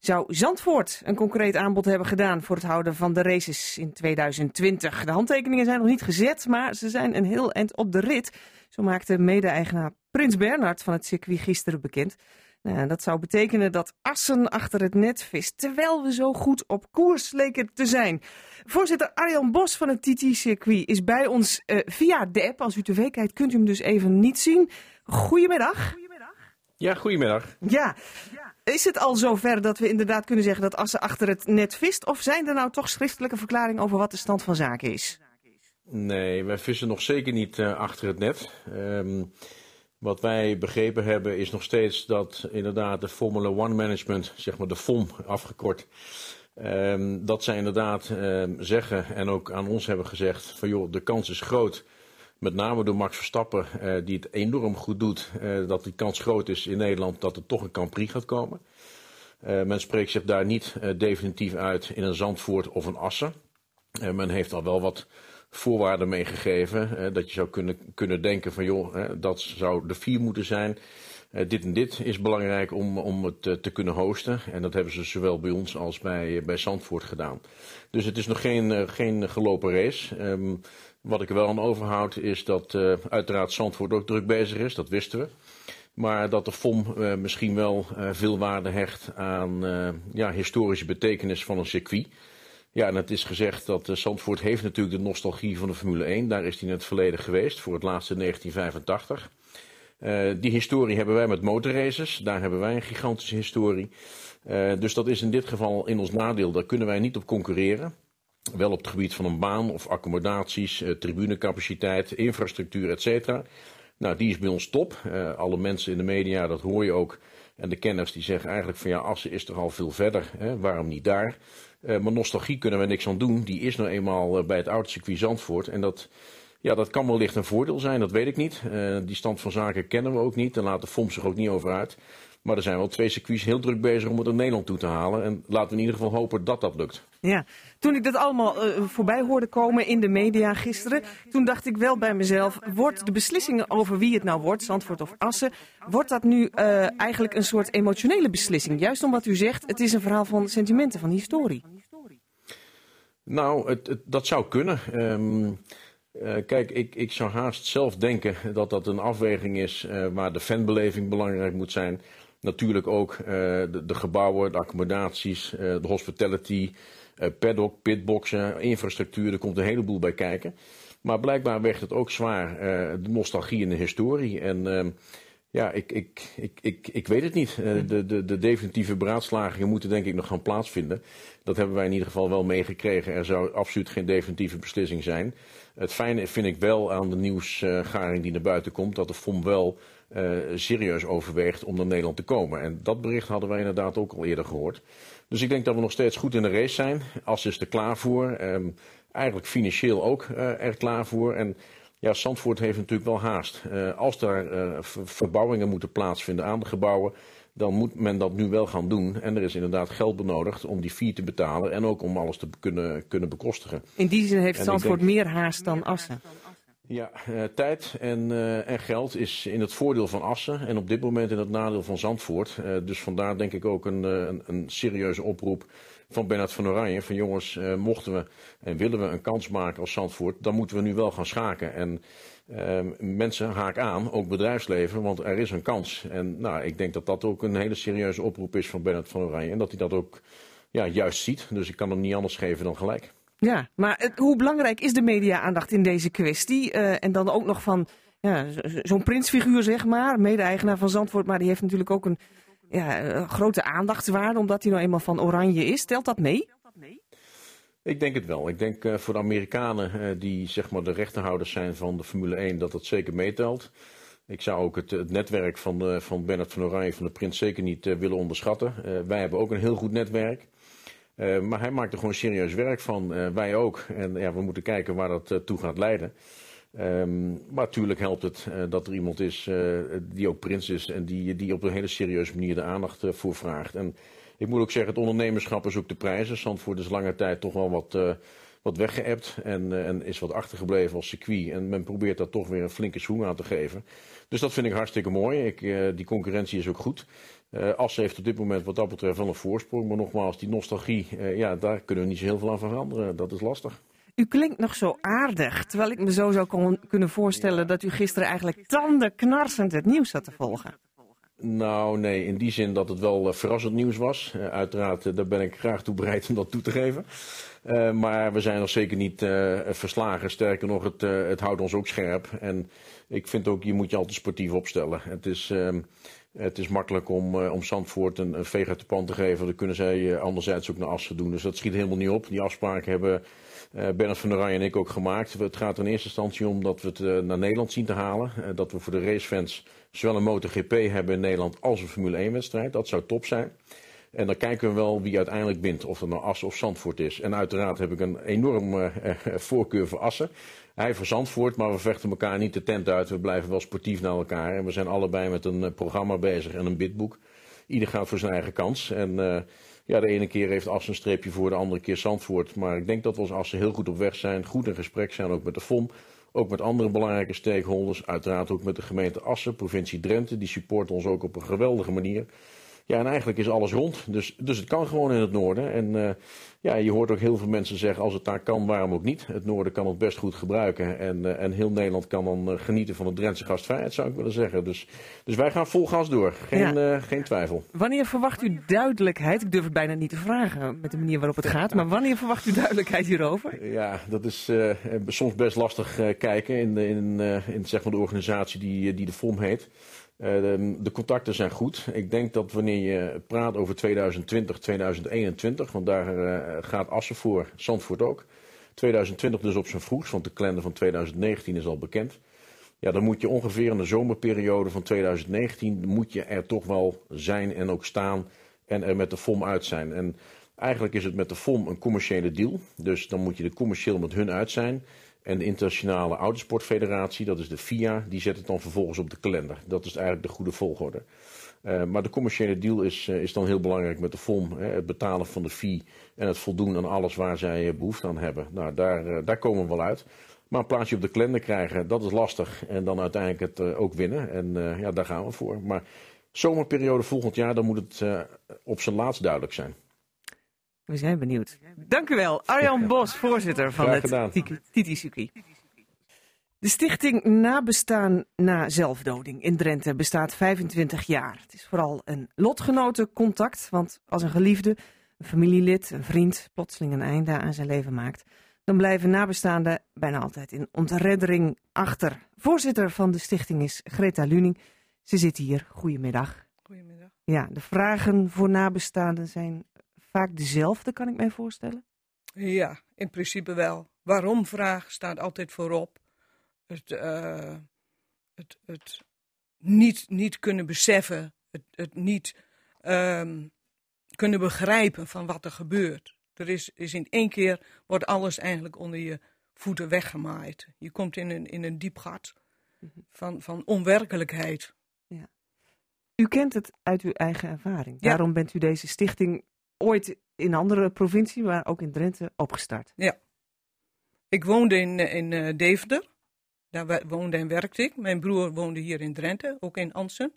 A: zou Zandvoort een concreet aanbod hebben gedaan voor het houden van de races in 2020. De handtekeningen zijn nog niet gezet, maar ze zijn een heel eind op de rit. Zo maakte mede-eigenaar Prins Bernhard van het circuit gisteren bekend. Nou, dat zou betekenen dat Assen achter het net vist, terwijl we zo goed op koers leken te zijn. Voorzitter Arjan Bos van het TT-circuit is bij ons uh, via de app. Als u tv kijkt kunt u hem dus even niet zien. Goedemiddag.
D: Ja, goedemiddag.
A: Ja. Is het al zover dat we inderdaad kunnen zeggen dat Assen achter het net vist? Of zijn er nou toch schriftelijke verklaringen over wat de stand van zaken is?
D: Nee, wij vissen nog zeker niet uh, achter het net. Um, wat wij begrepen hebben is nog steeds dat inderdaad de Formula One Management, zeg maar de FOM afgekort, um, dat zij inderdaad um, zeggen en ook aan ons hebben gezegd van joh, de kans is groot met name door Max Verstappen, uh, die het enorm goed doet, uh, dat die kans groot is in Nederland dat er toch een Grand Prix gaat komen. Uh, men spreekt zich daar niet definitief uit in een Zandvoort of een Assen. men heeft al wel wat voorwaarden meegegeven. dat je zou kunnen, kunnen denken van joh, dat zou de vier moeten zijn. dit en dit is belangrijk om, om het te kunnen hosten. En dat hebben ze zowel bij ons als bij, bij Zandvoort gedaan. Dus het is nog geen, geen gelopen race. Wat ik er wel aan overhoud is dat uiteraard Zandvoort ook druk bezig is. Dat wisten we. Maar dat de FOM uh, misschien wel uh, veel waarde hecht aan ja, historische betekenis van een circuit. Ja, en het is gezegd dat Zandvoort heeft natuurlijk de nostalgie van de Formule 1. Daar is hij in het verleden geweest, voor het laatste 1985. die historie hebben wij met motorraces. Daar hebben wij een gigantische historie. dus dat is in dit geval in ons nadeel. Daar kunnen wij niet op concurreren. Wel op het gebied van een baan of accommodaties, tribunecapaciteit, infrastructuur, et cetera. Nou, die is bij ons top. Uh, alle mensen in de media, dat hoor je ook. En de kenners die zeggen eigenlijk van ja, Assen is toch al veel verder. Hè? Waarom niet daar? Uh, maar nostalgie kunnen we niks aan doen. Die is nou eenmaal bij het oude circuit Zandvoort. En dat, ja, dat kan wellicht een voordeel zijn, dat weet ik niet. die stand van zaken kennen we ook niet. Daar laat de FOM zich ook niet over uit. Maar er zijn wel twee circuits heel druk bezig om het naar Nederland toe te halen. En laten we in ieder geval hopen dat dat lukt.
A: Ja, toen ik dat allemaal uh, voorbij hoorde komen in de media gisteren, toen dacht ik wel bij mezelf, wordt de beslissingen over wie het nou wordt, Zandvoort of Assen, wordt dat nu uh, eigenlijk een soort emotionele beslissing? Juist omdat u zegt, het is een verhaal van sentimenten, van historie.
D: Nou, het, het, dat zou kunnen. Um, uh, kijk, ik, ik zou haast zelf denken dat dat een afweging is waar de fanbeleving belangrijk moet zijn. Natuurlijk ook de, de, gebouwen, de accommodaties, de hospitality, uh, paddock, pitboxen, infrastructuur, er komt een heleboel bij kijken. Maar blijkbaar weegt het ook zwaar, de nostalgie en de historie. En uh, ja, ik, ik, ik, ik, ik weet het niet. Uh, de, de, de definitieve beraadslagingen moeten denk ik nog gaan plaatsvinden. Dat hebben wij in ieder geval wel meegekregen. Er zou absoluut geen definitieve beslissing zijn. Het fijne vind ik wel aan de nieuwsgaring die naar buiten komt, dat de FOM wel uh, serieus overweegt om naar Nederland te komen. En dat bericht hadden wij inderdaad ook al eerder gehoord. Dus ik denk dat we nog steeds goed in de race zijn. As is er klaar voor. Um, eigenlijk financieel ook uh, er klaar voor. En ja, Zandvoort heeft natuurlijk wel haast. Uh, als daar verbouwingen moeten plaatsvinden aan de gebouwen, dan moet men dat nu wel gaan doen. En er is inderdaad geld benodigd om die fee te betalen en ook om alles te kunnen, kunnen bekostigen.
A: In die zin heeft Zandvoort denk... meer haast dan Assen.
D: Ja, uh, tijd en, uh, en, geld is in het voordeel van Assen en op dit moment in het nadeel van Zandvoort. Uh, dus vandaar denk ik ook een, een, een, serieuze oproep van Bernard van Oranje. Van jongens, mochten we en willen we een kans maken als Zandvoort, dan moeten we nu wel gaan schaken. En mensen haak aan, ook bedrijfsleven, want er is een kans. En nou, ik denk dat dat ook een hele serieuze oproep is van Bernard van Oranje. En dat hij dat ook ja, juist ziet. Dus ik kan hem niet anders geven dan gelijk.
A: Ja, maar hoe belangrijk is de media-aandacht in deze kwestie? Uh, en dan ook nog van ja, zo'n prinsfiguur, zeg maar, mede-eigenaar van Zandvoort, maar die heeft natuurlijk ook een ja, grote aandachtswaarde, omdat hij nou eenmaal van Oranje is. Stelt dat mee?
D: Ik denk het wel. Ik denk uh, voor de Amerikanen, uh, die zeg maar de rechterhouders zijn van de Formule 1, dat dat zeker meetelt. Ik zou ook het, netwerk van, de, van Bernard van Oranje, van de Prins, zeker niet uh, willen onderschatten. wij hebben ook een heel goed netwerk. Uh, maar hij maakt er gewoon serieus werk van. Uh, wij ook. En ja, we moeten kijken waar dat uh, toe gaat leiden. Um, maar natuurlijk helpt het dat er iemand is die ook prins is en die, die op een hele serieuze manier de aandacht voor vraagt. En ik moet ook zeggen, het ondernemerschap is ook de prijzen. Zandvoort is lange tijd toch wel wat, wat weggeëpt en, en is wat achtergebleven als circuit. En men probeert daar toch weer een flinke schoen aan te geven. Dus dat vind ik hartstikke mooi. Ik, die concurrentie is ook goed. Uh, Assen heeft op dit moment wat dat betreft wel een voorsprong. Maar nogmaals, die nostalgie, uh, ja, daar kunnen we niet zo heel veel aan veranderen. Dat is lastig.
A: U klinkt nog zo aardig. Terwijl ik me zo zou kon, kunnen voorstellen ja. dat u gisteren eigenlijk tandenknarsend het nieuws zat te volgen.
D: Nou, nee, in die zin dat het wel uh, verrassend nieuws was. Uh, uiteraard, uh, daar ben ik graag toe bereid om dat toe te geven. maar we zijn nog zeker niet verslagen. Sterker nog, het, het houdt ons ook scherp. En ik vind ook, je moet je altijd sportief opstellen. Het is ehm, het is makkelijk om, uh, om Zandvoort een, een veeg uit de te geven. Dan kunnen zij uh, anderzijds ook naar Assen doen. Dus dat schiet helemaal niet op. Die afspraken hebben uh, Bernard van der Rij en ik ook gemaakt. Het gaat in eerste instantie om dat we het naar Nederland zien te halen. dat we voor de racefans zowel een MotoGP hebben in Nederland als een Formule 1 wedstrijd. Dat zou top zijn. En dan kijken we wel wie uiteindelijk wint. Of het nou Assen of Zandvoort is. En uiteraard heb ik een enorme voorkeur voor Assen. Hij voor Zandvoort, maar we vechten elkaar niet de tent uit. We blijven wel sportief naar elkaar. En we zijn allebei met een uh, programma bezig en een bidboek. Ieder gaat voor zijn eigen kans. En uh, Ja, de ene keer heeft Assen een streepje voor, de andere keer Zandvoort. Maar ik denk dat we als Assen heel goed op weg zijn, goed in gesprek zijn, ook met de FOM. Ook met andere belangrijke stakeholders, uiteraard ook met de gemeente Assen, provincie Drenthe. Die supporten ons ook op een geweldige manier. Ja, en eigenlijk is alles rond. Dus, dus het kan gewoon in het noorden. En uh, ja, je hoort ook heel veel mensen zeggen, als het daar kan, waarom ook niet? Het noorden kan het best goed gebruiken. En, uh, en heel Nederland kan dan uh, genieten van de Drentse gastvrijheid, zou ik willen zeggen. Dus, dus wij gaan vol gas door. Geen, ja. geen twijfel.
A: Wanneer verwacht u duidelijkheid? Ik durf het bijna niet te vragen met de manier waarop het gaat. Maar wanneer verwacht u duidelijkheid hierover?
D: Ja, dat is soms best lastig kijken in, de, in, in zeg maar de organisatie die, die de FOM heet. De, de, contacten zijn goed. Ik denk dat wanneer je praat over 2020, 2021, want daar uh, gaat Assen voor, Zandvoort ook. 2020 dus op zijn vroegst, want de kalender van 2019 is al bekend. Ja, dan moet je ongeveer in de zomerperiode van 2019 moet je er toch wel zijn en ook staan en er met de FOM uit zijn. En eigenlijk is het met de FOM een commerciële deal. Dus dan moet je er commercieel met hun uit zijn. En de Internationale Autosportfederatie, dat is de FIA, die zet het dan vervolgens op de kalender. Dat is eigenlijk de goede volgorde. Uh, maar de commerciële deal is, uh, is dan heel belangrijk met de FOM. Hè, het betalen van de fee en het voldoen aan alles waar zij behoefte aan hebben. Nou, daar, daar komen we wel uit. Maar een plaatsje op de kalender krijgen, dat is lastig. En dan uiteindelijk het ook winnen. En ja, daar gaan we voor. Maar zomerperiode volgend jaar, dan moet het op zijn laatst duidelijk zijn.
A: We zijn benieuwd. Dank u wel, Arjan Bos, voorzitter van het Titi De stichting Nabestaan na zelfdoding in Drenthe bestaat 25 jaar. Het is vooral een lotgenotencontact, want als een geliefde, een familielid, een vriend plotseling een einde aan zijn leven maakt, dan blijven nabestaanden bijna altijd in ontreddering achter. Voorzitter van de stichting is Greta Luning. Ze zit hier. Goedemiddag.
E: Goedemiddag.
A: Ja, de vragen voor nabestaanden zijn vaak dezelfde, kan ik mij voorstellen?
E: Ja, in principe wel. Waarom vraag staat altijd voorop. Het, uh, het, het niet, niet kunnen beseffen, het, het niet um, kunnen begrijpen van wat er gebeurt. Er is, is in één keer, wordt alles eigenlijk onder je voeten weggemaaid. Je komt in een, in een diep gat mhm. van, van onwerkelijkheid. Ja.
A: U kent het uit uw eigen ervaring. Daarom bent u deze stichting ooit in andere provincie, maar ook in Drenthe, opgestart.
E: Ja. Ik woonde in, in uh, Deventer. Daar woonde en werkte ik. Mijn broer woonde hier in Drenthe, ook in Ansen.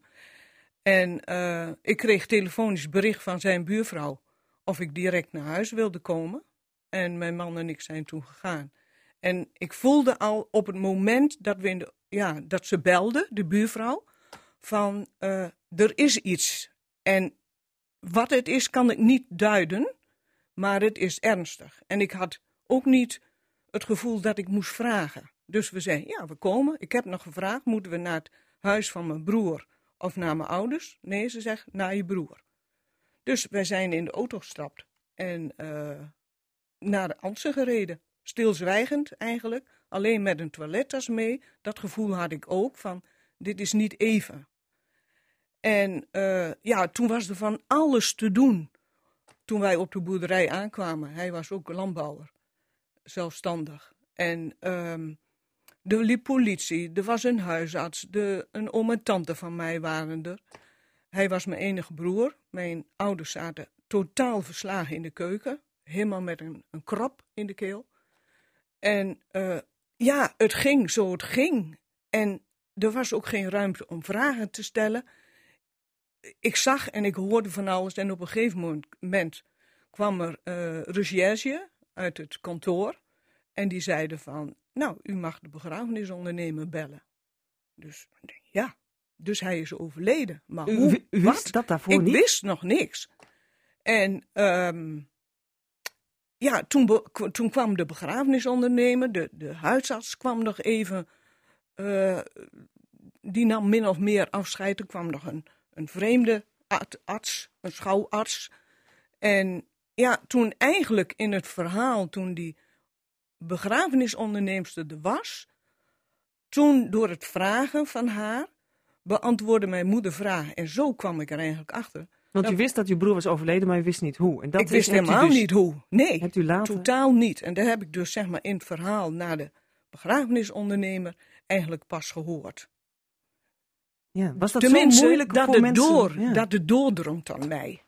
E: En uh, ik kreeg telefonisch bericht van zijn buurvrouw of ik direct naar huis wilde komen. En mijn man en ik zijn toen gegaan. En ik voelde al op het moment dat, we in de, ja, dat ze belde, de buurvrouw, van er is iets. En wat het is, kan ik niet duiden, maar het is ernstig. En ik had ook niet het gevoel dat ik moest vragen. Dus we zeiden, ja, we komen. Ik heb nog gevraagd, moeten we naar het huis van mijn broer of naar mijn ouders? Nee, ze zegt, naar je broer. Dus wij zijn in de auto gestapt en uh, naar de Ansen gereden. Stilzwijgend eigenlijk, alleen met een toilettas mee. Dat gevoel had ik ook van, dit is niet even. En uh, ja, toen was er van alles te doen. Toen wij op de boerderij aankwamen, hij was ook landbouwer, zelfstandig. En um, er liep politie, er was een huisarts, de, een oom en tante van mij waren er. Hij was mijn enige broer. Mijn ouders zaten totaal verslagen in de keuken, helemaal met een, een krap in de keel. En uh, ja, het ging zo het ging. En er was ook geen ruimte om vragen te stellen ik zag en ik hoorde van alles. En op een gegeven moment kwam er uh, recherche uit het kantoor. En die zeiden van, nou, u mag de begrafenisondernemer bellen. Dus ja, dus hij is overleden. Maar
A: u,
E: hoe,
A: u wist dat daarvoor
E: ik
A: niet?
E: Ik wist nog niks. En um, ja, toen, toen kwam de begrafenisondernemer, de, de huisarts kwam nog even, uh, die nam min of meer afscheid. Er kwam nog een een vreemde arts, een schouwarts. En ja, toen eigenlijk in het verhaal, toen die begrafenisonderneemster er was, toen door het vragen van haar, beantwoordde mijn moeder vragen. En zo kwam ik er eigenlijk achter.
A: Want u wist dat uw broer was overleden, maar u wist niet hoe.
E: En dat ik wist helemaal
A: dus,
E: niet hoe. Nee,
A: hebt u later...
E: totaal niet. En dat heb ik dus zeg maar in het verhaal naar de begrafenisondernemer eigenlijk pas gehoord.
A: Ja, was dat
E: Tenminste,
A: zo moeilijk
E: dat
A: voor
E: het
A: mensen?
E: Door,
A: ja.
E: Dat het doordrongt aan mij.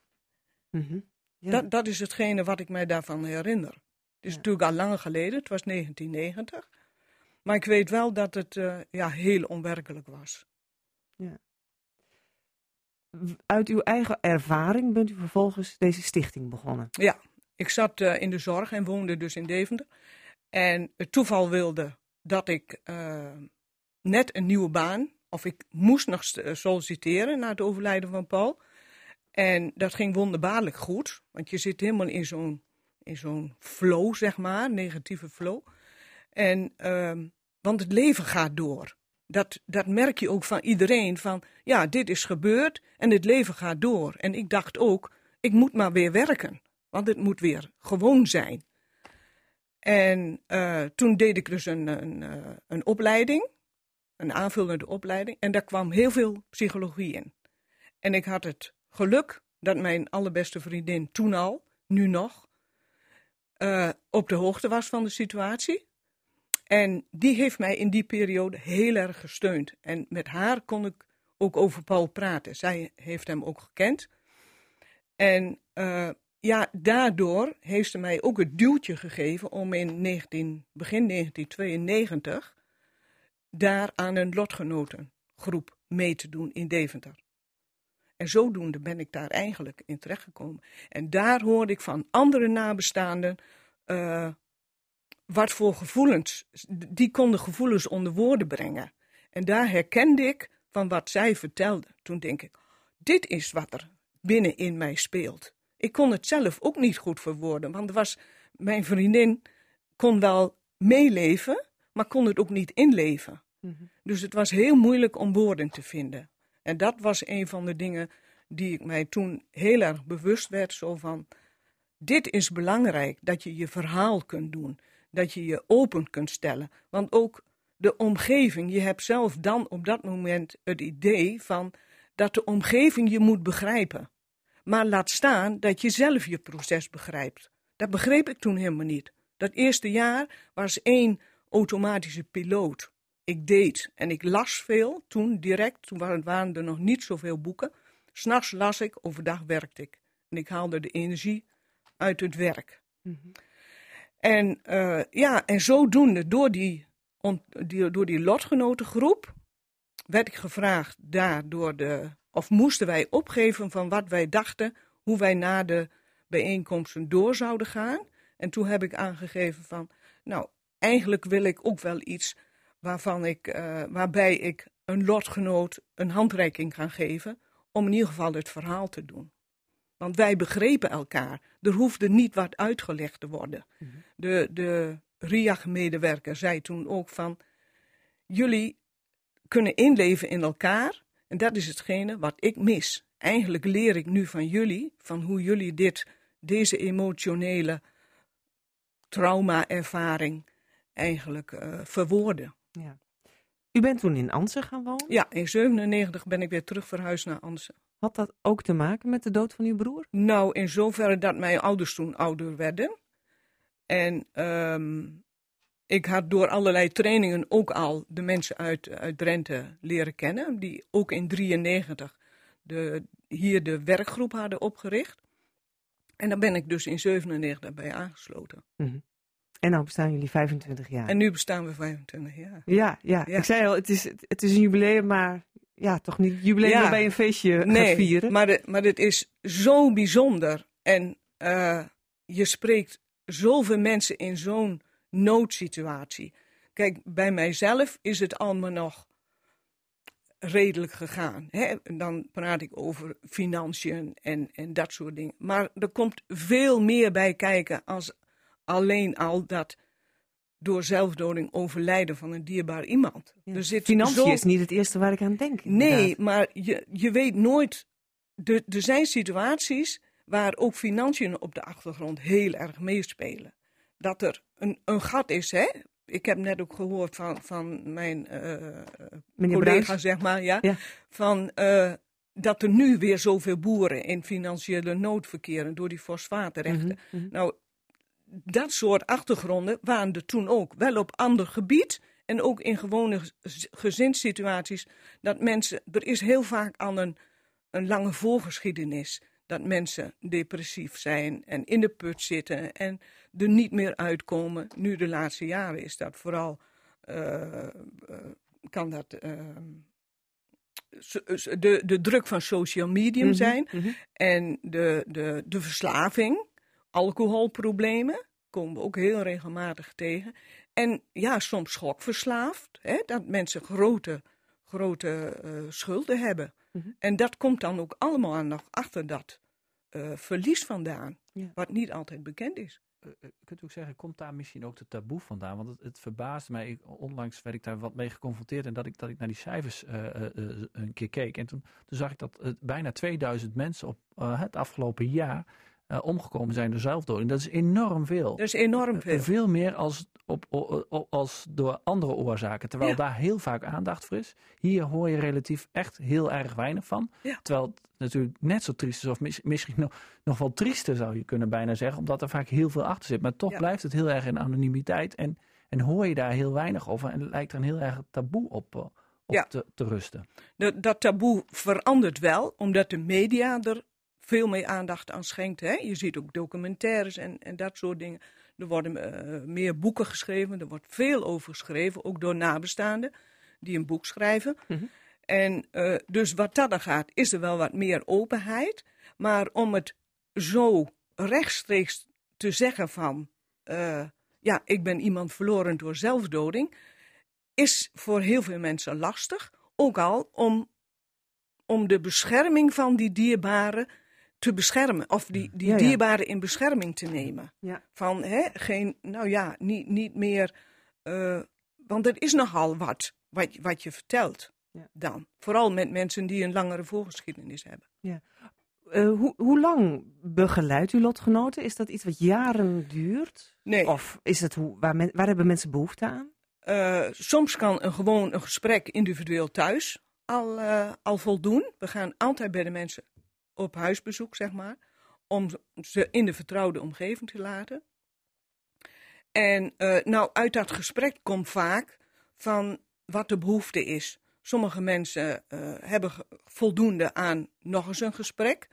A: Mm -hmm. Ja.
E: Dat, dat is hetgene wat ik mij daarvan herinner. Het is
A: Ja.
E: natuurlijk al lang geleden, het was 1990. Maar ik weet wel dat het eh, ja, heel onwerkelijk was.
A: Uit uw eigen ervaring bent u vervolgens deze stichting begonnen.
E: Ik zat eh, in de zorg en woonde dus in Deventer. En het toeval wilde dat ik eh, net een nieuwe baan, of ik moest nog eh, solliciteren na het overlijden van Paul. En dat ging wonderbaarlijk goed, want je zit helemaal in zo'n, in zo'n flow, zeg maar, negatieve flow. En, ehm, want het leven gaat door. Dat, dat merk je ook van iedereen, van ja, dit is gebeurd en het leven gaat door. En ik dacht ook, ik moet maar weer werken. Want het moet weer gewoon zijn. En eh, toen deed ik dus een, een, eh, een opleiding, een aanvullende opleiding. En daar kwam heel veel psychologie in. En ik had het geluk dat mijn allerbeste vriendin toen al, nu nog, eh, op de hoogte was van de situatie. En die heeft mij in die periode heel erg gesteund. En met haar kon ik ook over Paul praten. Zij heeft hem ook gekend. En eh, ja, daardoor heeft ze mij ook het duwtje gegeven om in 19, begin 1992 daar aan een lotgenotengroep mee te doen in Deventer. En zodoende ben ik daar eigenlijk in terechtgekomen. En daar hoorde ik van andere nabestaanden eh, wat voor gevoelens, die konden gevoelens onder woorden brengen. En daar herkende ik van wat zij vertelde. Toen denk ik, dit is wat er binnen in mij speelt. Ik kon het zelf ook niet goed verwoorden, want er was, mijn vriendin kon wel meeleven, maar kon het ook niet inleven. Dus het was heel moeilijk om woorden te vinden. En dat was een van de dingen die ik mij toen heel erg bewust werd. Zo van, dit is belangrijk, dat je je verhaal kunt doen. Dat je je open kunt stellen. Want ook de omgeving, je hebt zelf dan op dat moment het idee van dat de omgeving je moet begrijpen. Maar laat staan dat je zelf je proces begrijpt. Dat begreep ik toen helemaal niet. Dat eerste jaar was één automatische piloot. Ik deed en ik las veel toen direct, toen waren waren er nog niet zoveel boeken. S'nachts las ik, overdag werkte ik. En ik haalde de energie uit het werk. En eh, ja, en zodoende, door die, die, door die lotgenotengroep, werd ik gevraagd daar door de, of moesten wij opgeven van wat wij dachten, hoe wij na de bijeenkomsten door zouden gaan. En toen heb ik aangegeven van, nou, eigenlijk wil ik ook wel iets waarvan ik, eh, waarbij ik een lotgenoot een handreiking ga geven, om in ieder geval het verhaal te doen. Want wij begrepen elkaar. Er hoefde niet wat uitgelegd te worden. De, de RIAG-medewerker zei toen ook van, jullie kunnen inleven in elkaar. En dat is hetgene wat ik mis. Eigenlijk leer ik nu van jullie, van hoe jullie dit, deze emotionele trauma-ervaring eigenlijk eh, verwoorden.
A: Ja. U bent toen in Ansen gaan wonen.
E: Ja, in 97 ben ik weer terug verhuisd naar Ansen.
A: Had dat ook te maken met de dood van uw broer?
E: Nou, in zoverre dat mijn ouders toen ouder werden. En ehm, ik had door allerlei trainingen ook al de mensen uit, uit Drenthe leren kennen. Die ook in 93 de, hier de werkgroep hadden opgericht. En daar ben ik dus in 97 bij aangesloten.
A: En nou bestaan jullie 25 jaar.
E: En nu bestaan we 25 jaar.
A: Ja, ja,
E: Ja.
A: ik zei al, het is, het is een jubileum, maar ja, toch niet jubileum
E: Ja.
A: je een feestje gaat
E: Nee,
A: vieren.
E: maar, de, maar het is zo bijzonder. En eh, je spreekt zoveel mensen in zo'n noodsituatie. Kijk, bij mijzelf is het allemaal nog redelijk gegaan. Hè? Dan praat ik over financiën en, en dat soort dingen. Maar er komt veel meer bij kijken als alleen al dat door zelfdoding overlijden van een dierbaar iemand.
A: Ja.
E: Er zit
A: Financiën
E: zo-
A: is niet het eerste waar ik aan denk.
E: Nee, maar je, je weet nooit. Er er zijn situaties waar ook financiën op de achtergrond heel erg meespelen. Dat er een, een gat is, hè? Ik heb net ook gehoord van, van mijn eh, collega,
A: Bruins.
E: zeg maar, ja.
A: Ja.
E: Van, eh, dat er nu weer zoveel boeren in financiële nood verkeren door die fosfaatrechten.
A: Mhm, mhm.
E: Nou, dat soort achtergronden waren er toen ook. Wel op ander gebied en ook in gewone gez- gezinssituaties. Dat mensen, er is heel vaak al een, een lange voorgeschiedenis. dat mensen depressief zijn en in de put zitten en er niet meer uitkomen. Nu de laatste jaren is dat vooral, uh, uh, kan dat uh, de, de druk van social media mm -hmm, zijn mm -hmm. en de, de, de verslaving, alcoholproblemen komen we ook heel regelmatig tegen. En ja, soms schokverslaafd, hè, dat mensen grote, grote uh, schulden hebben. Mm -hmm. En dat komt dan ook allemaal nog achter dat uh, verlies vandaan, ja. wat niet altijd bekend is.
B: Uh, kunt u ook zeggen, komt daar misschien ook de taboe vandaan? Want het, het verbaasde mij, ik, onlangs werd ik daar wat mee geconfronteerd en dat ik, dat ik naar die cijfers een keer keek. En toen, toen zag ik dat bijna 2000 mensen op het afgelopen jaar uh, omgekomen zijn door zelfdoding. Dat is enorm veel.
E: Dat is enorm veel.
B: Uh, veel meer als, op, op, als door andere oorzaken. Terwijl ja. daar heel vaak aandacht voor is. Hier hoor je relatief echt heel erg weinig van.
E: Ja.
B: Terwijl het natuurlijk net zo triest is, of mis, misschien nog, nog wel triester zou je kunnen bijna zeggen. Omdat er vaak heel veel achter zit. Maar toch ja. blijft het heel erg in anonimiteit. En, en hoor je daar heel weinig over. En lijkt er een heel erg taboe op, op te, te, rusten.
E: De, dat taboe verandert wel, omdat de media er veel meer aandacht aan schenkt. Hè? Je ziet ook documentaires en, en dat soort dingen. Er worden uh, meer boeken geschreven, er wordt veel over geschreven, ook door nabestaanden die een boek schrijven. Mm -hmm. En uh, dus wat dat dan gaat, is er wel wat meer openheid. Maar om het zo rechtstreeks te zeggen van, uh, ja, ik ben iemand verloren door zelfdoding, is voor heel veel mensen lastig. Ook al om, om de bescherming van die dierbaren te beschermen. Of die, die ja, ja. dierbaren in bescherming te nemen.
A: Ja.
E: Van, hè, geen, nou ja, niet, niet meer... Uh, want er is nogal wat, wat, wat je vertelt dan. Vooral met mensen die een langere voorgeschiedenis hebben.
A: Ja. Uh, hoe, hoe lang begeleidt u lotgenoten? Is dat iets wat jaren duurt?
E: Nee.
A: Of is het hoe, waar, men, waar hebben mensen behoefte aan?
E: Uh, soms kan een gewoon een gesprek individueel thuis al, al voldoen. We gaan altijd bij de mensen op huisbezoek, zeg maar, om ze in de vertrouwde omgeving te laten. En uh, nou, uit dat gesprek komt vaak van wat de behoefte is. Sommige mensen uh, hebben voldoende aan nog eens een gesprek.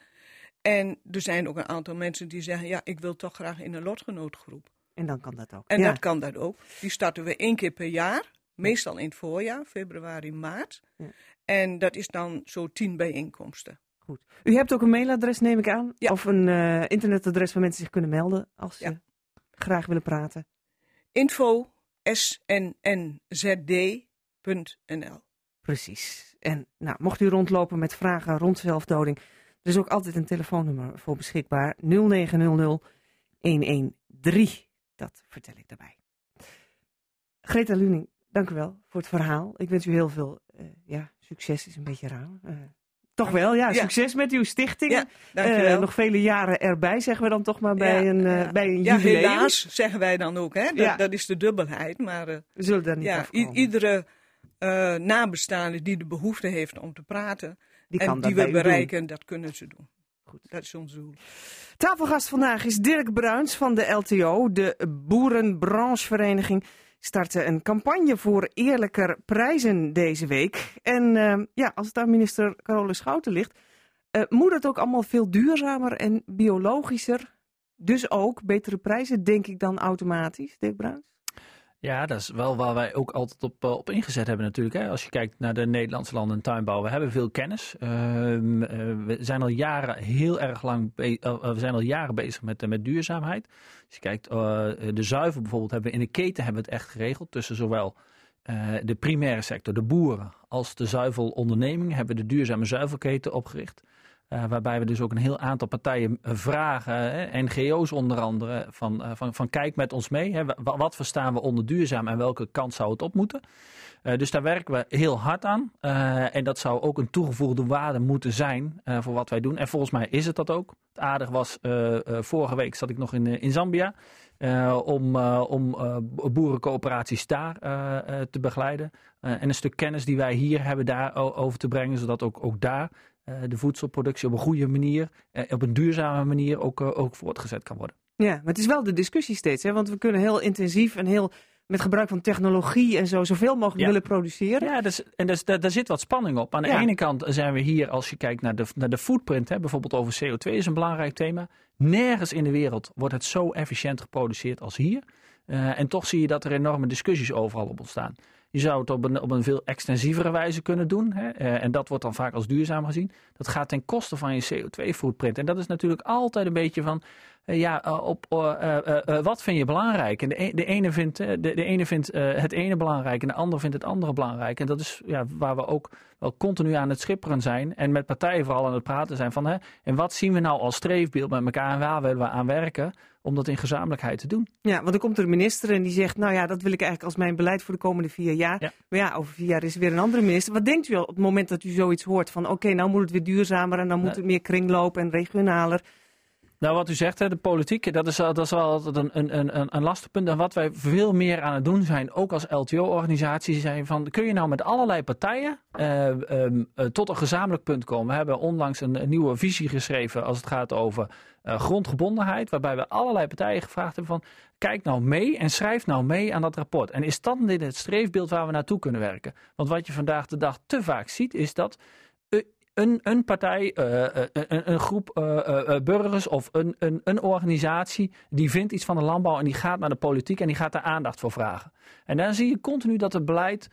E: En er zijn ook een aantal mensen die zeggen: Ja, ik wil toch graag in een lotgenootgroep.
A: En dan kan dat ook.
E: En
A: ja.
E: dat kan dat ook. Die starten we één keer per jaar, meestal in het voorjaar, februari, maart.
A: Ja.
E: En dat is dan zo tien bijeenkomsten.
A: Goed. U hebt ook een mailadres, neem ik aan?
E: Ja.
A: Of een uh, internetadres waar mensen zich kunnen melden als ze ja. graag willen praten?
E: Info snnzd.nl
A: Precies. En nou, mocht u rondlopen met vragen rond zelfdoding, er is ook altijd een telefoonnummer voor beschikbaar. 0900 113. Dat vertel ik daarbij. Greta Luning, dank u wel voor het verhaal. Ik wens u heel veel uh, ja, succes, is een beetje raar. Uh, toch wel, ja. Succes met uw stichting.
E: Ja.
A: Uh, nog vele jaren erbij, zeggen we dan toch maar bij
E: ja,
A: een, uh, bij een
E: ja,
A: jubileum.
E: helaas, zeggen wij dan ook. Hè? Dat, ja. dat is de dubbelheid. Maar uh,
A: we zullen daar niet
E: ja,
A: afkomen.
E: iedere nabestaande die de behoefte heeft om te praten...
A: Die
E: en die we bereiken,
A: doen.
E: dat kunnen ze doen.
A: Goed.
E: Dat is ons doel.
A: Tafelgast vandaag is Dirk Bruins van de LTO, de Boerenbranchevereniging starten een campagne voor eerlijker prijzen deze week. En uh, ja, als het aan minister Carole Schouten ligt, uh, moet het ook allemaal veel duurzamer en biologischer. Dus ook betere prijzen, denk ik dan automatisch, Dirk Bruins?
B: Ja, dat is wel waar wij ook altijd op, op ingezet hebben natuurlijk. Hè. Als je kijkt naar de Nederlandse land- en tuinbouw, we hebben veel kennis. Uh, we zijn al jaren heel erg lang, we zijn al jaren bezig met, met duurzaamheid. Als je kijkt, de zuivel bijvoorbeeld, hebben we in de keten hebben we het echt geregeld tussen zowel de primaire sector, de boeren, als de zuivelonderneming hebben we de duurzame zuivelketen opgericht. Uh, waarbij we dus ook een heel aantal partijen vragen, hè, NGO's onder andere, van, uh, van, van kijk met ons mee. Hè, wat, verstaan we onder duurzaam en welke kant zou het op moeten? Dus daar werken we heel hard aan. en dat zou ook een toegevoegde waarde moeten zijn voor wat wij doen. En volgens mij is het dat ook. Het aardig was, vorige week zat ik nog in, in Zambia. om om boerencoöperaties daar te begeleiden. en een stuk kennis die wij hier hebben daar over te brengen, zodat ook, ook daar de voedselproductie op een goede manier, uh, op een duurzame manier ook, uh, ook voortgezet kan worden.
A: Ja, maar het is wel de discussie steeds, hè? want we kunnen heel intensief en heel met gebruik van technologie en zo zoveel mogelijk
B: Ja.
A: willen produceren.
B: Ja, dus, en dus, daar, daar zit wat spanning op. Aan de
A: Ja.
B: ene kant zijn we hier, als je kijkt naar de, naar de footprint, hè, bijvoorbeeld over CO2 is een belangrijk thema. Nergens in de wereld wordt het zo efficiënt geproduceerd als hier. Eh, en toch zie je dat er enorme discussies overal op ontstaan. Je zou het op een, op een veel extensievere wijze kunnen doen. Hè? eh, en dat wordt dan vaak als duurzaam gezien. Dat gaat ten koste van je CO2-footprint. En dat is natuurlijk altijd een beetje van. eh, ja, eh, op, wat vind je belangrijk? En de, e- de ene vindt, de, de ene vindt het ene belangrijk en de ander vindt het andere belangrijk. En dat is ja, waar we ook wel continu aan het schipperen zijn. En met partijen vooral aan het praten zijn van. Hè, en wat zien we nou als streefbeeld met elkaar en waar willen we aan werken? Om dat in gezamenlijkheid te doen.
A: Ja, want dan komt er een minister en die zegt, nou ja, dat wil ik eigenlijk als mijn beleid voor de komende vier jaar.
B: Ja.
A: Maar ja, over vier jaar is er weer een andere minister. Wat denkt u al op het moment dat u zoiets hoort van, oké, nou moet het weer duurzamer en dan moet het meer kringloop en regionaler.
B: Nou, wat u zegt, hè, de politiek, dat is, dat is wel altijd een, een, een, een- lastig. En wat wij veel meer aan het doen zijn, ook als LTO-organisatie, zijn van, kun je nou met allerlei partijen eh, ehm, eh, tot een gezamenlijk punt komen? We hebben onlangs een, nieuwe visie geschreven als het gaat over eh, grondgebondenheid, waarbij we allerlei partijen gevraagd hebben van, kijk nou mee en schrijf nou mee aan dat rapport. En is dat dit het streefbeeld waar we naartoe kunnen werken? Want wat je vandaag de dag te vaak ziet, is dat een, een partij, eh, eh, een, een groep eh, burgers of een, een, een organisatie die vindt iets van de landbouw en die gaat naar de politiek en die gaat daar aandacht voor vragen. En dan zie je continu dat het beleid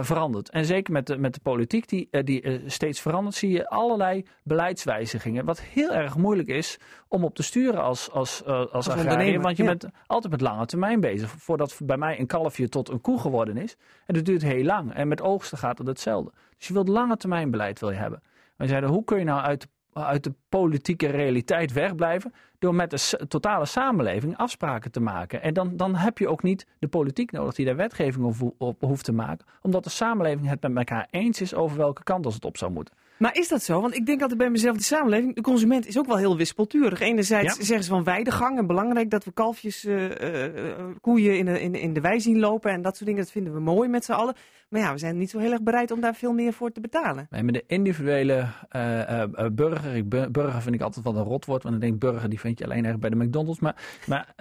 B: verandert. En zeker met de, met de politiek die, die steeds verandert, zie je allerlei beleidswijzigingen. Wat heel erg moeilijk is om op te sturen als, als, als, agrariër. Want je
A: ja.
B: bent altijd met lange termijn bezig. Voordat bij mij een kalfje tot een koe geworden is. En dat duurt heel lang. En met oogsten gaat het hetzelfde. Dus je wilt lange termijn beleid wil je hebben. Wij zeiden, hoe kun je nou uit, uit de politieke realiteit wegblijven? Door met de totale samenleving afspraken te maken. En dan, dan heb je ook niet de politiek nodig die daar wetgeving op, op hoeft te maken. Omdat de samenleving het met elkaar eens is over welke kant als het op zou moeten.
A: Maar is dat zo? Want ik denk altijd bij mezelf, de samenleving, de consument is ook wel heel wispelturig. Enerzijds
B: Ja.
A: zeggen ze van weidegang en belangrijk dat we kalfjes, eh, eh, eh, koeien in de, in, in de wei zien lopen en dat soort dingen. Dat vinden we mooi met z'n allen. Maar ja, we zijn niet zo heel erg bereid om daar veel meer voor te betalen.
B: Nee, maar de individuele eh, eh, eh, burger, ik, burger vind ik altijd wel een rotwoord, want ik denk burger die vind je alleen erg bij de McDonald's. Maar, maar,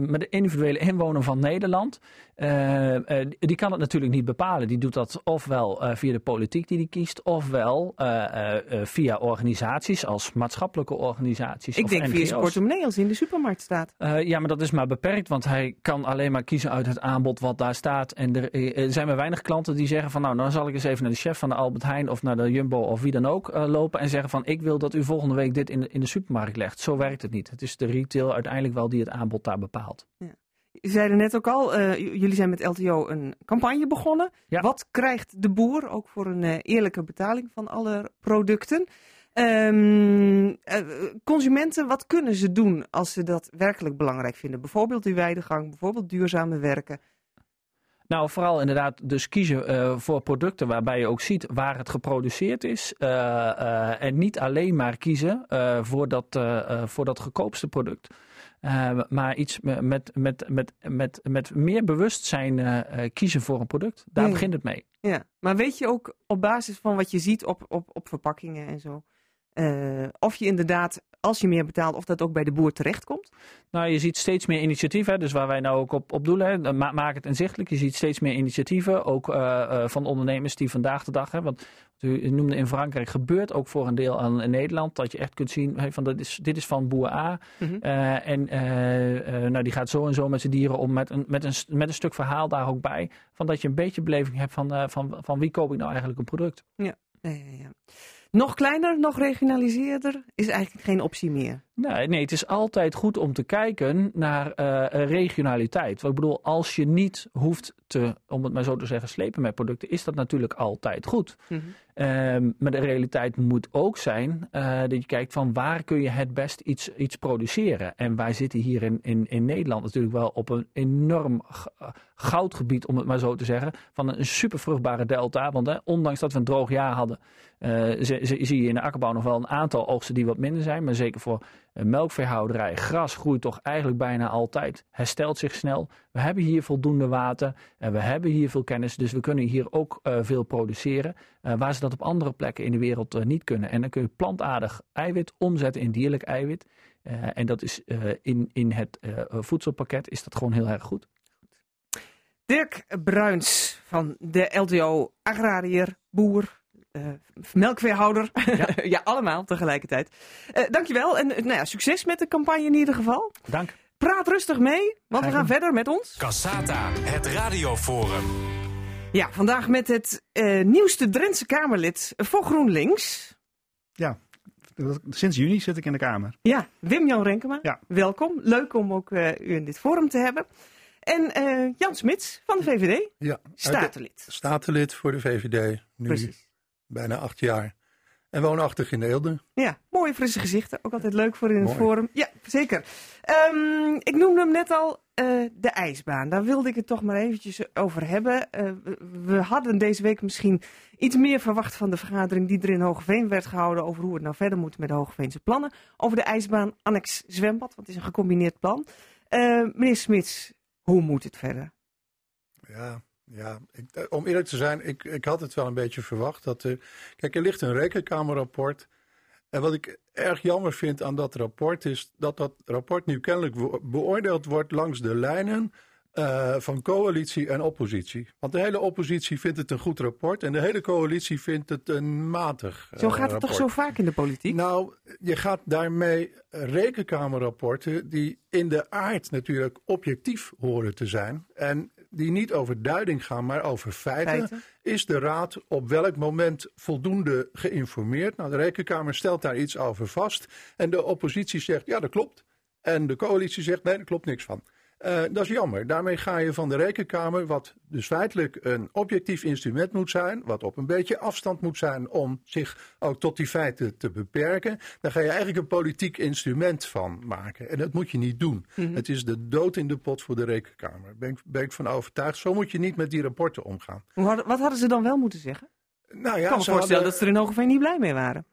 B: maar de individuele inwoner van Nederland, die- kan het natuurlijk niet bepalen. Die doet dat ofwel via de politiek die die kiest, ofwel via organisaties als maatschappelijke organisaties.
A: Ik
B: of
A: denk via zijn portemonnee als in de supermarkt staat.
B: Ja, maar dat is maar beperkt, want hij kan alleen maar kiezen uit het aanbod wat daar staat. En er zijn maar weinig klanten die zeggen van nou, dan zal ik eens even naar de chef van de Albert Heijn of naar de Jumbo of wie dan ook eh, lopen en zeggen van ik wil dat u volgende week dit in de, in de supermarkt legt. Zo werkt het niet. Het is de retail uiteindelijk wel die het aanbod daar bepaalt.
A: Je zeiden net ook al, eh, jullie zijn met LTO een campagne begonnen.
B: Ja.
A: Wat krijgt de boer, ook voor een eh, eerlijke betaling van alle producten? Ehm, eh, consumenten, wat kunnen ze doen als ze dat werkelijk belangrijk vinden? Bijvoorbeeld die weidegang, bijvoorbeeld duurzame werken.
B: Nou, vooral inderdaad dus kiezen eh, voor producten waarbij je ook ziet waar het geproduceerd is. eh, eh, en niet alleen maar kiezen voor, dat, voor dat goedkoopste product. Maar iets me- met, met, met, met, met meer bewustzijn kiezen voor een product. Daar
A: Ja.
B: begint het mee.
A: Ja, maar weet je ook op basis van wat je ziet op, op, op verpakkingen en zo, of je inderdaad, als je meer betaalt, of dat ook bij de boer terechtkomt?
B: Nou, je ziet steeds meer initiatieven, dus waar wij nou ook op, op doelen. Hè, maak het inzichtelijk. Je ziet steeds meer initiatieven, ook eh, eh, van ondernemers die vandaag de dag, hè, want u noemde in Frankrijk, gebeurt ook voor een deel aan in Nederland, dat je echt kunt zien, hey, van dit, is, dit is van boer A.
A: Mhm.
B: Eh, en nou, die gaat zo en zo met zijn dieren om, met een, met, een, met een stuk verhaal daar ook bij. Van dat je een beetje beleving hebt van, van, van wie koop ik nou eigenlijk een product.
A: Ja, ja, ja. Nog kleiner, nog regionaliseerder is eigenlijk geen optie meer.
B: Nee, nee, het is altijd goed om te kijken naar eh, regionaliteit. Want ik bedoel, als je niet hoeft te, om het maar zo te zeggen, slepen met producten, is dat natuurlijk altijd goed. Ehm, maar de realiteit moet ook zijn eh, dat je kijkt van waar kun je het best iets, iets produceren. En wij zitten hier in, in, in Nederland natuurlijk wel op een enorm eh, goudgebied, om het maar zo te zeggen, van een super vruchtbare delta. Want hè, ondanks dat we een droog jaar hadden, zie, zie- je in de akkerbouw nog wel een aantal oogsten die wat minder zijn. Maar zeker voor eh, melkveehouderij, gras groeit toch eigenlijk bijna altijd, herstelt zich snel. We hebben hier voldoende water en we hebben hier veel kennis, dus we kunnen hier ook eh, veel produceren. eh, waar ze dat op andere plekken in de wereld eh, niet kunnen. En dan kun je plantaardig eiwit omzetten in dierlijk eiwit. Eh, en dat is eh, in, in het eh, voedselpakket is dat gewoon heel erg goed.
A: Dirk Bruins van de LTO, agrariër, boer, melkveehouder. Ja. ja, allemaal tegelijkertijd. Uh, dankjewel en nou ja, succes met de campagne in ieder geval.
C: Dank.
A: Praat rustig mee, want we gaan verder met ons.
F: Cassata, het radioforum.
A: Ja, vandaag met het uh, nieuwste Drentse Kamerlid voor GroenLinks.
G: Ja, sinds juni zit ik in de Kamer.
A: Ja, Wim-Jan Renkema. Ja. Welkom. Leuk om ook uh, u in dit forum te hebben. En uh, Jan Smits van de VVD.
H: Ja,
A: statenlid.
H: Statenlid voor de VVD. Nu Precies. Bijna acht jaar. En woonachtig in Eelde.
A: Ja, mooie frisse gezichten. Ook altijd leuk voor in het forum. Ja, zeker. Um, ik noemde hem net al, uh, de ijsbaan. Daar wilde ik het toch maar eventjes over hebben. Uh, we hadden deze week misschien iets meer verwacht van de vergadering die er in Hogeveen werd gehouden over hoe het nou verder moet met de Hogeveense plannen. Over de ijsbaan, annex zwembad, want het is een gecombineerd plan. Uh, meneer Smits, hoe moet het verder?
H: Ja, ja, ik, eh, om eerlijk te zijn, ik, ik had het wel een beetje verwacht. Dat er, kijk, er ligt een rekenkamerrapport. En wat ik erg jammer vind aan dat rapport is dat dat rapport nu kennelijk beoordeeld wordt langs de lijnen uh, van coalitie en oppositie. Want de hele oppositie vindt het een goed rapport en de hele coalitie vindt het een matig.
A: Uh, zo gaat het
H: rapport.
A: toch zo vaak in de politiek?
H: Nou, je gaat daarmee rekenkamerrapporten die in de aard natuurlijk objectief horen te zijn. En die niet over duiding gaan, maar over feiten. Is de Raad op welk moment voldoende geïnformeerd? Nou, de Rekenkamer stelt daar iets over vast. En de oppositie zegt, ja, dat klopt. En de coalitie zegt, nee, daar klopt niks van. Uh, dat is jammer. Daarmee ga je van de rekenkamer, wat dus feitelijk een objectief instrument moet zijn, wat op een beetje afstand moet zijn om zich ook tot die feiten te beperken, dan ga je eigenlijk een politiek instrument van maken. En dat moet je niet doen. Mm -hmm. Het is de dood in de pot voor de rekenkamer. Daar ben ik, ben ik van overtuigd. Zo moet je niet met die rapporten omgaan.
A: Wat hadden ze dan wel moeten zeggen?
H: Nou ja,
A: ik kan me voorstellen
H: hadden...
A: dat ze er in Hogeveen niet blij mee waren.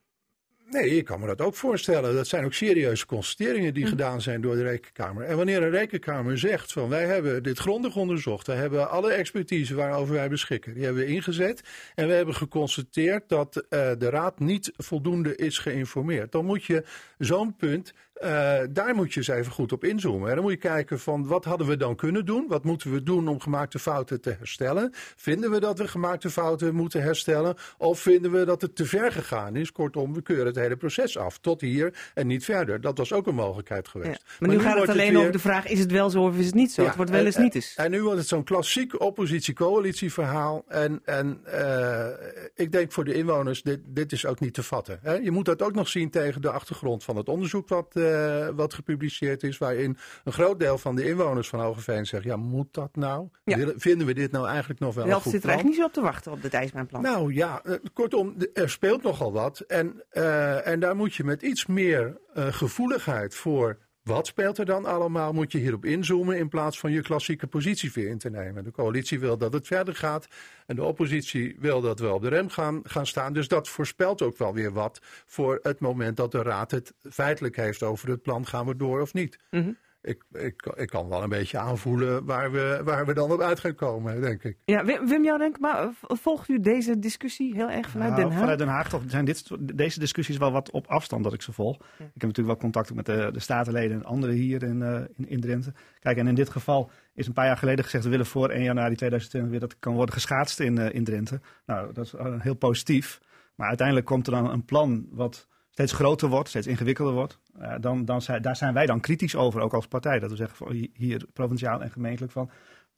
H: Nee, ik kan me dat ook voorstellen. Dat zijn ook serieuze constateringen die hm. gedaan zijn door de Rekenkamer. En wanneer een Rekenkamer zegt van wij hebben dit grondig onderzocht, wij hebben alle expertise waarover wij beschikken, die hebben we ingezet en we hebben geconstateerd dat uh, de Raad niet voldoende is geïnformeerd. Dan moet je zo'n punt uh, daar moet je eens even goed op inzoomen. En dan moet je kijken van wat hadden we dan kunnen doen? Wat moeten we doen om gemaakte fouten te herstellen? Vinden we dat we gemaakte fouten moeten herstellen? Of vinden we dat het te ver gegaan is? Kortom, we keuren het hele proces af. Tot hier en niet verder. Dat was ook een mogelijkheid geweest.
A: Ja, maar, maar, nu, nu gaat het alleen weer... over de vraag, is het wel zo of is het niet zo? Ja, het wordt wel eens
H: en,
A: niet eens.
H: En nu wordt het zo'n klassiek oppositie-coalitie verhaal. En, en uh, ik denk voor de inwoners, dit, dit is ook niet te vatten. Hè? Je moet dat ook nog zien tegen de achtergrond van het onderzoek wat... Uh, uh, wat gepubliceerd is, waarin een groot deel van de inwoners van Hogeveen zegt: ja, moet dat nou? Ja. Vinden we dit nou eigenlijk nog wel een goed
A: zit er eigenlijk niet zo op te wachten op het ijsbaanplan.
H: Nou ja, uh, kortom, er speelt nogal wat. En, uh, en daar moet je met iets meer gevoeligheid voor wat speelt er dan allemaal? Moet je hierop inzoomen in plaats van je klassieke positie weer in te nemen? De coalitie wil dat het verder gaat en de oppositie wil dat we op de rem gaan, gaan staan. Dus dat voorspelt ook wel weer wat voor het moment dat de Raad het feitelijk heeft over het plan: gaan we door of niet? -hmm. Ik, ik, ik kan wel een beetje aanvoelen waar we, waar we dan op uit gaan komen, denk ik.
A: Ja, Wim, Wim jou denk maar volgt u deze discussie heel erg vanuit
G: nou,
A: Den Haag?
G: Vanuit Den Haag toch, zijn dit, deze discussies wel wat op afstand dat ik ze volg. Ja. Ik heb natuurlijk wel contact met de, de statenleden en anderen hier in, uh, in, in Drenthe. Kijk, en in dit geval is een paar jaar geleden gezegd... we willen voor 1 januari 2020 weer dat kan worden geschaatst in, uh, in Drenthe. Nou, dat is uh, heel positief. Maar uiteindelijk komt er dan een plan wat steeds groter wordt, steeds ingewikkelder wordt, uh, dan, dan zijn, daar zijn wij dan kritisch over, ook als partij. Dat we zeggen van hier provinciaal en gemeentelijk van,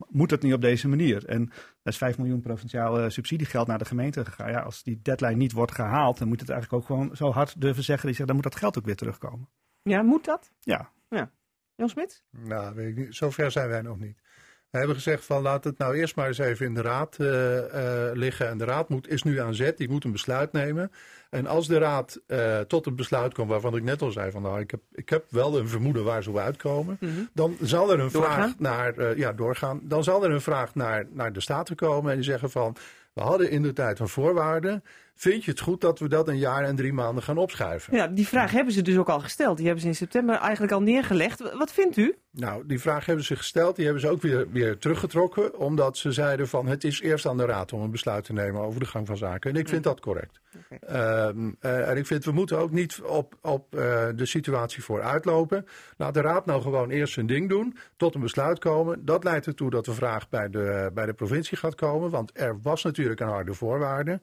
G: moet het niet op deze manier? En er is 5 miljoen provinciaal uh, subsidiegeld naar de gemeente gegaan. Ja, als die deadline niet wordt gehaald, dan moet het eigenlijk ook gewoon zo hard durven zeggen. Die zegt, dan moet dat geld ook weer terugkomen.
A: Ja, moet dat?
G: Ja.
A: ja. Jan Smit?
H: Nou, weet ik niet. Zover zijn wij nog niet. We hebben gezegd van laat het nou eerst maar eens even in de raad uh, uh, liggen. En de raad moet, is nu aan zet, die moet een besluit nemen. En als de raad uh, tot een besluit komt waarvan ik net al zei van nou ik heb, ik heb wel een vermoeden waar ze uitkomen. Mm -hmm. Dan zal er een doorgaan? vraag naar, ja doorgaan, dan zal er een vraag naar, naar de staten komen en die zeggen van we hadden in de tijd een voorwaarde. Vind je het goed dat we dat een jaar en drie maanden gaan opschuiven?
A: Ja, die vraag hebben ze dus ook al gesteld. Die hebben ze in september eigenlijk al neergelegd. Wat vindt u?
H: Nou, die vraag hebben ze gesteld. Die hebben ze ook weer, weer teruggetrokken. Omdat ze zeiden van het is eerst aan de raad om een besluit te nemen over de gang van zaken. En ik vind dat correct. Ehm, eh, en ik vind we moeten ook niet op, op eh, de situatie vooruitlopen. Laat de raad nou gewoon eerst zijn ding doen. Tot een besluit komen. Dat leidt ertoe dat de vraag bij de, bij de provincie gaat komen. Want er was natuurlijk een harde voorwaarde.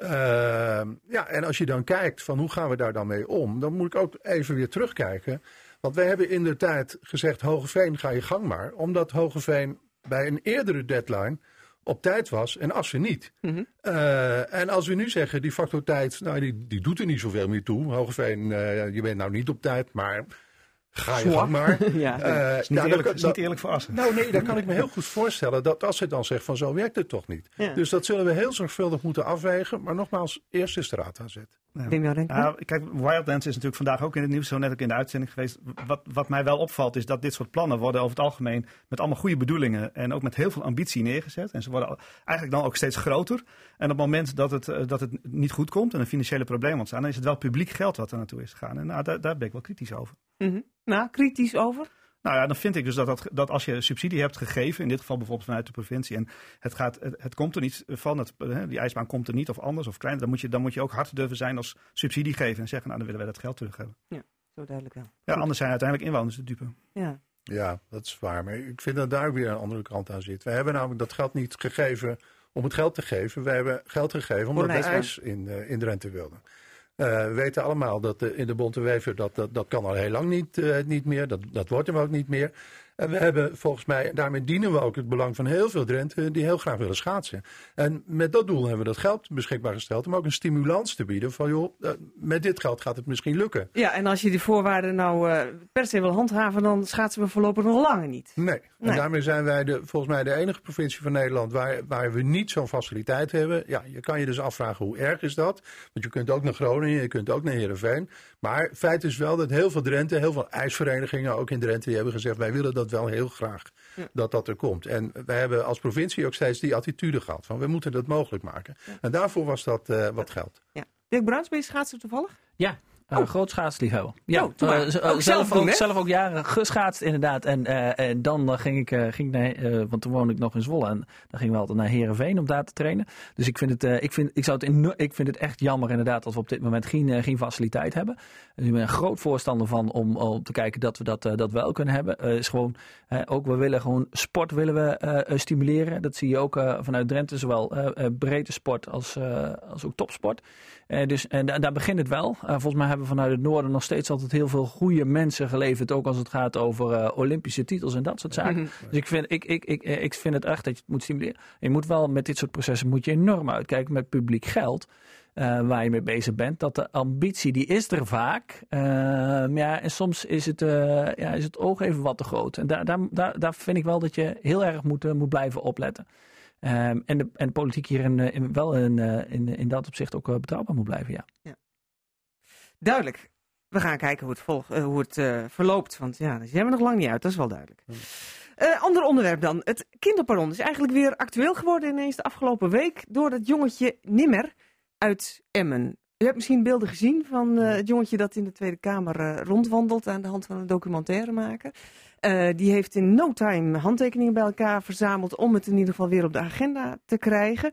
H: Ehm, ja, en als je dan kijkt van hoe gaan we daar dan mee om, dan moet ik ook even weer terugkijken. Want wij hebben in de tijd gezegd: Hogeveen, ga je gang maar. Omdat Hogeveen bij een eerdere deadline op tijd was en Assen niet.
A: Mhm.
H: Eh, en als we nu zeggen: die factor tijd, nou, die, die doet er niet zoveel meer toe. Hogeveen, eh, je bent nou niet op tijd, maar Ga je gang maar.
A: ja.
H: Uh,
I: is niet,
H: nou,
I: eerlijk,
H: dan-
I: is niet eerlijk voor Assen.
H: nou nee, dan kan ik me heel goed voorstellen dat als ze dan zegt van zo werkt het toch niet.
A: Ja.
H: Dus dat zullen we heel zorgvuldig moeten afwegen. Maar nogmaals, eerst is de raad aan zet.
C: Ja, kijk, Wildlands is natuurlijk vandaag ook in het nieuws, zo net ook in de uitzending geweest. Wat, wat mij wel opvalt is dat dit soort plannen worden over het algemeen met allemaal goede bedoelingen en ook met heel veel ambitie neergezet. En ze worden eigenlijk dan ook steeds groter. En op het moment dat het, eh, dat het niet goed komt en een financiële probleem ontstaan, dan is het wel publiek geld wat er naartoe is gegaan. En nou, daar, daar ben ik wel kritisch over.
A: Mhm. Nou, kritisch over.
C: Nou ja, dan vind ik dus dat, dat, dat als je subsidie hebt gegeven, in dit geval bijvoorbeeld vanuit de provincie, en het, gaat, het, het komt er niet van, het, eh, die ijsbaan komt er niet of anders of kleiner, dan moet je, dan moet je ook hard durven zijn als subsidie geven en zeggen, nou dan willen wij dat geld terug hebben.
A: Zo duidelijk wel.
C: Ja, anders zijn uiteindelijk inwoners de dupe.
A: Ja.
H: Ja, dat is waar. Maar ik vind dat daar weer een andere kant aan zit. We hebben namelijk dat geld niet gegeven om het geld te geven. We hebben geld gegeven omdat we
A: ijsbaan.
H: ijs in, eh, in Drenthe wilden. Eh, we weten allemaal dat eh, in de Bonte Wever dat, dat, dat kan al heel lang niet, eh, niet meer. Dat, dat wordt hem ook niet meer. En we hebben volgens mij, daarmee dienen we ook het belang van heel veel Drenthe die heel graag willen schaatsen. En met dat doel hebben we dat geld beschikbaar gesteld om ook een stimulans te bieden van joh, eh, met dit geld gaat het misschien lukken.
A: ja, en als je die voorwaarden nou eh, per se wil handhaven, dan schaatsen we voorlopig nog langer niet.
H: Nee. En
A: Nee.
H: daarmee zijn wij de, volgens mij de enige provincie van Nederland waar, waar we niet zo'n faciliteit hebben. Ja, je kan je dus afvragen hoe erg is dat? Want je kunt ook naar Groningen, je kunt ook naar Heerenveen. Maar feit is wel dat heel veel Drenthe, heel veel ijsverenigingen ook in Drenthe, die hebben gezegd wij willen dat wel heel graag dat dat er komt. En wij hebben als provincie ook steeds die attitude gehad van we moeten dat mogelijk maken. En daarvoor was dat eh, wat geld.
A: Ja. Dirk Bruins, ben je schaatser toevallig?
B: Ja, eh, groot schaatsliefhebber. Ja,
A: Oh,
B: eh,
A: Ook
B: eh,
A: zelf
B: zelf,
A: doen,
B: ook, zelf ook jaren geschaatst inderdaad. En, eh, en dan ging ik, ging naar, want toen woonde ik nog in Zwolle. En dan gingen we altijd naar Heerenveen om daar te trainen. Dus ik vind het, ik vind, ik zou het, ik vind het echt jammer inderdaad dat we op dit moment geen, geen faciliteit hebben. Dus ik ben een groot voorstander van om, om te kijken dat we dat, dat wel kunnen hebben. Is gewoon, ook we willen gewoon sport willen we stimuleren. Dat zie je ook vanuit Drenthe, zowel breedte sport als, als ook topsport. Eh, dus, en da- daar begint het wel. Eh, volgens mij hebben we vanuit het noorden nog steeds altijd heel veel goede mensen geleverd. Ook als het gaat over eh, Olympische titels en dat soort zaken.
A: Mhm.
B: Dus ik vind, ik, ik, ik, eh, ik vind het echt dat je het moet stimuleren. Je moet wel met dit soort processen moet je enorm uitkijken met publiek geld. eh, waar je mee bezig bent. Dat de ambitie, die is er vaak. Ehm, ja, en soms is het, eh, ja, is het oog even wat te groot. En daar, daar, daar, daar vind ik wel dat je heel erg moet, eh, moet blijven opletten. Ehm, en, de, en de politiek hier in, eh, in- wel in, eh, in, in dat opzicht ook eh, betrouwbaar moet blijven, ja.
A: Duidelijk. We gaan kijken hoe het, volg, hoe het eh, verloopt. Want ja, daar zijn we nog lang niet uit, dat is wel duidelijk. Eh, ander onderwerp dan. Het kinderpardon is eigenlijk weer actueel geworden ineens de afgelopen week. Door dat jongetje Nimmer uit Emmen. U hebt misschien beelden gezien van eh, het jongetje dat in de Tweede Kamer eh, rondwandelt aan de hand van een documentairemaker. Eh die heeft in no time handtekeningen bij elkaar verzameld om het in ieder geval weer op de agenda te krijgen.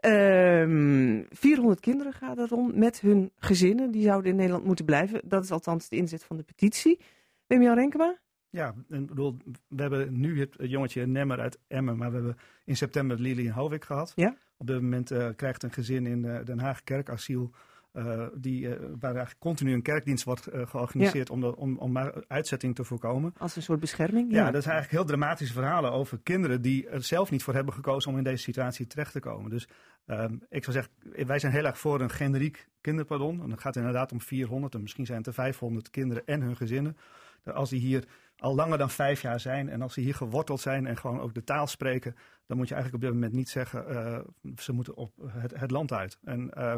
A: Ehm 400 kinderen gaan er rond met hun gezinnen. Die zouden in Nederland moeten blijven. Dat is althans de inzet van de petitie. Wim Jan Renkema?
C: Ja, ik bedoel, we hebben nu het jongetje Nemmer uit Emmen, maar we hebben in september Lili in Hovik gehad.
A: Ja.
C: Op dit moment krijgt een gezin in Den Haag kerkasiel, eh, die, eh, waar eigenlijk continu een kerkdienst wordt eh, georganiseerd om, de, om, om maar uitzetting te voorkomen.
A: Als een soort bescherming?
C: Ja, dat zijn eigenlijk heel dramatische verhalen over kinderen die er zelf niet voor hebben gekozen om in deze situatie terecht te komen. Dus ehm, ik zou zeggen, wij zijn heel erg voor een generiek kinderpardon. En het gaat inderdaad om 400 en misschien zijn het er 500 kinderen en hun gezinnen. Dat Als die hier al langer dan vijf jaar zijn en als ze hier geworteld zijn en gewoon ook de taal spreken, dan moet je eigenlijk op dit moment niet zeggen eh, ze moeten op het, het land uit. En eh,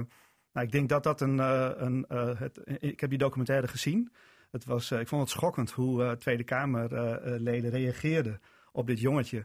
C: nou, ik denk dat dat een. eh, een eh, het, ik heb die documentaire gezien. Het was, eh, ik vond het schokkend hoe Tweede Kamerleden reageerden op dit jongetje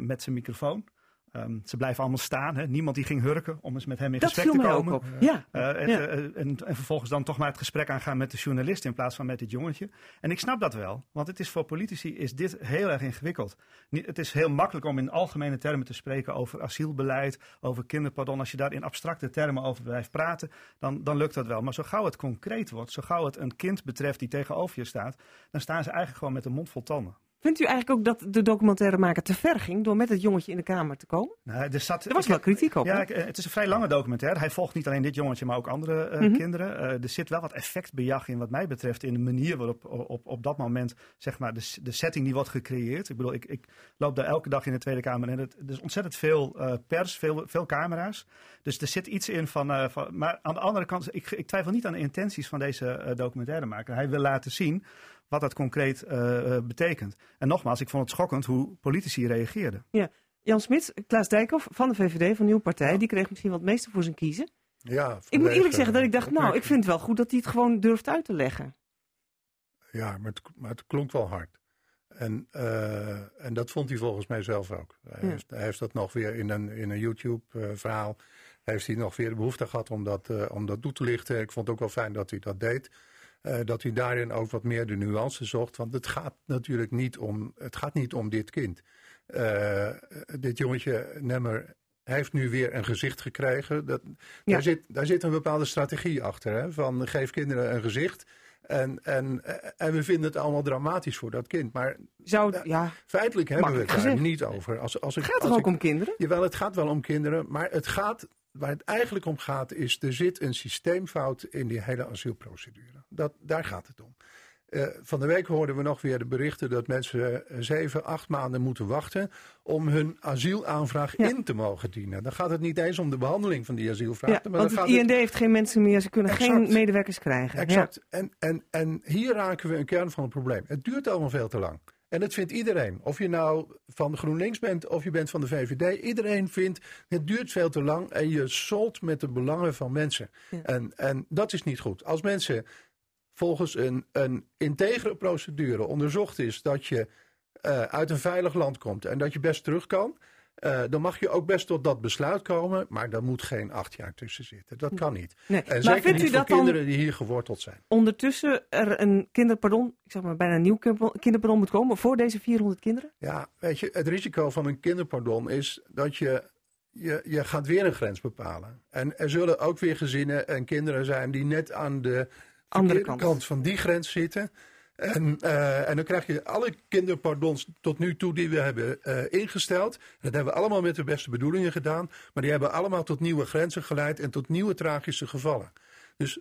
C: met zijn microfoon.
G: Ehm, ze blijven allemaal staan. Hè? Niemand die ging hurken om eens met hem in
A: Dat
G: gesprek te
A: mij ook
G: komen.
A: op. Ja.
G: Uh, het,
A: Ja.
G: en, en, vervolgens dan toch maar het gesprek aangaan met de journalist in plaats van met dit jongetje. En ik snap dat wel, want het is voor politici is dit heel erg ingewikkeld. Het is heel makkelijk om in algemene termen te spreken over asielbeleid, over kinderpardon. Als je daar in abstracte termen over blijft praten, dan, dan lukt dat wel. Maar zo gauw het concreet wordt, zo gauw het een kind betreft die tegenover je staat, dan staan ze eigenlijk gewoon met een mond vol tanden.
A: Vindt u eigenlijk ook dat de documentairemaker te ver ging door met het jongetje in de kamer te komen?
G: Nou, er, zat,
A: Er was
G: ik
A: wel kritiek op.
G: Ja, ik- eh, het is een vrij lange documentaire. Hij volgt niet alleen dit jongetje, maar ook andere eh,
A: Mhm.
G: kinderen. Eh, er zit wel wat effectbejag in, wat mij betreft, in de manier waarop op, op dat moment, zeg maar, de, de setting die wordt gecreëerd. Ik bedoel, ik, ik loop daar elke dag in de Tweede Kamer en het, er is ontzettend veel pers, veel, veel camera's. Dus er zit iets in van, van. Maar aan de andere kant, ik, ik twijfel niet aan de intenties van deze documentairemaker. Hij wil laten zien wat dat concreet eh, eh, betekent. En nogmaals, ik vond het schokkend hoe politici reageerden.
A: Jan Smits, Klaas Dijkhoff van de VVD, van Nieuwe Partij, die kreeg misschien wat meeste voor zijn kiezen.
H: Ja,
A: Ik moet eerlijk zeggen dat ik dacht, nou, ik vind het wel goed dat hij het gewoon durft uit te leggen.
H: Ja, maar het, maar het klonk wel hard. En, eh, en dat vond hij volgens mij zelf ook. Hij,
A: Ja.
H: heeft, hij heeft dat nog weer in een, in een YouTube-verhaal. heeft hij nog weer de behoefte gehad om dat, eh, om dat toe te lichten. Ik vond het ook wel fijn dat hij dat deed. Eh, dat hij daarin ook wat meer de nuance zocht. Want het gaat natuurlijk niet om, het gaat niet om dit kind. Eh, dit jongetje, Nemmer, heeft nu weer een gezicht gekregen. Dat,
A: Ja.
H: daar, zit, daar zit een bepaalde strategie achter. Hè? Van geef kinderen een gezicht. En, en, en we vinden het allemaal dramatisch voor dat kind. Maar
A: Zou,
H: Ja.
A: ja,
H: feitelijk hebben we het daar
A: gezegd.
H: niet over. Als, als ik,
A: het gaat
H: als
A: toch ook
H: ik-
A: om kinderen?
H: Jawel, het gaat wel om kinderen. Maar het gaat, waar het eigenlijk om gaat, is er zit een systeemfout in die hele asielprocedure. Dat, daar gaat het om. Eh, van de week hoorden we nog weer de berichten dat mensen eh, zeven, acht maanden moeten wachten om hun asielaanvraag
A: Ja.
H: in te mogen dienen. Dan gaat het niet eens om de behandeling van die asielvraag.
A: Ja,
H: maar
A: want het
H: gaat
A: IND heeft geen mensen meer, ze kunnen
H: Exact.
A: geen medewerkers krijgen.
H: Exact. En, en, en hier raken we een kern van het probleem. Het duurt allemaal veel te lang. En dat vindt iedereen. Of je nou van GroenLinks bent of je bent van de VVD. Iedereen vindt het duurt veel te lang en je solt met de belangen van mensen.
A: Ja.
H: En, en dat is niet goed. Als mensen volgens een, een integere procedure onderzocht is dat je eh, uit een veilig land komt en dat je best terug kan. Eh, dan mag je ook best tot dat besluit komen, maar daar moet geen acht jaar tussen zitten. Dat kan niet.
A: Nee.
H: En
A: Maar
H: zeker
A: vindt
H: niet
A: u
H: voor
A: dat dan
H: kinderen die hier geworteld zijn.
A: ondertussen er een kinderpardon, ik zeg maar bijna een nieuw kinderpardon- moet komen voor deze 400 kinderen?
H: Ja, weet je, het risico van een kinderpardon is dat je, je, je gaat weer een grens bepalen. En er zullen ook weer gezinnen en kinderen zijn die net aan de
A: Andere kant
H: van die grens zitten. En, eh, en dan krijg je alle kinderpardons tot nu toe die we hebben eh, ingesteld. Dat hebben we allemaal met de beste bedoelingen gedaan. Maar die hebben allemaal tot nieuwe grenzen geleid en tot nieuwe tragische gevallen. Dus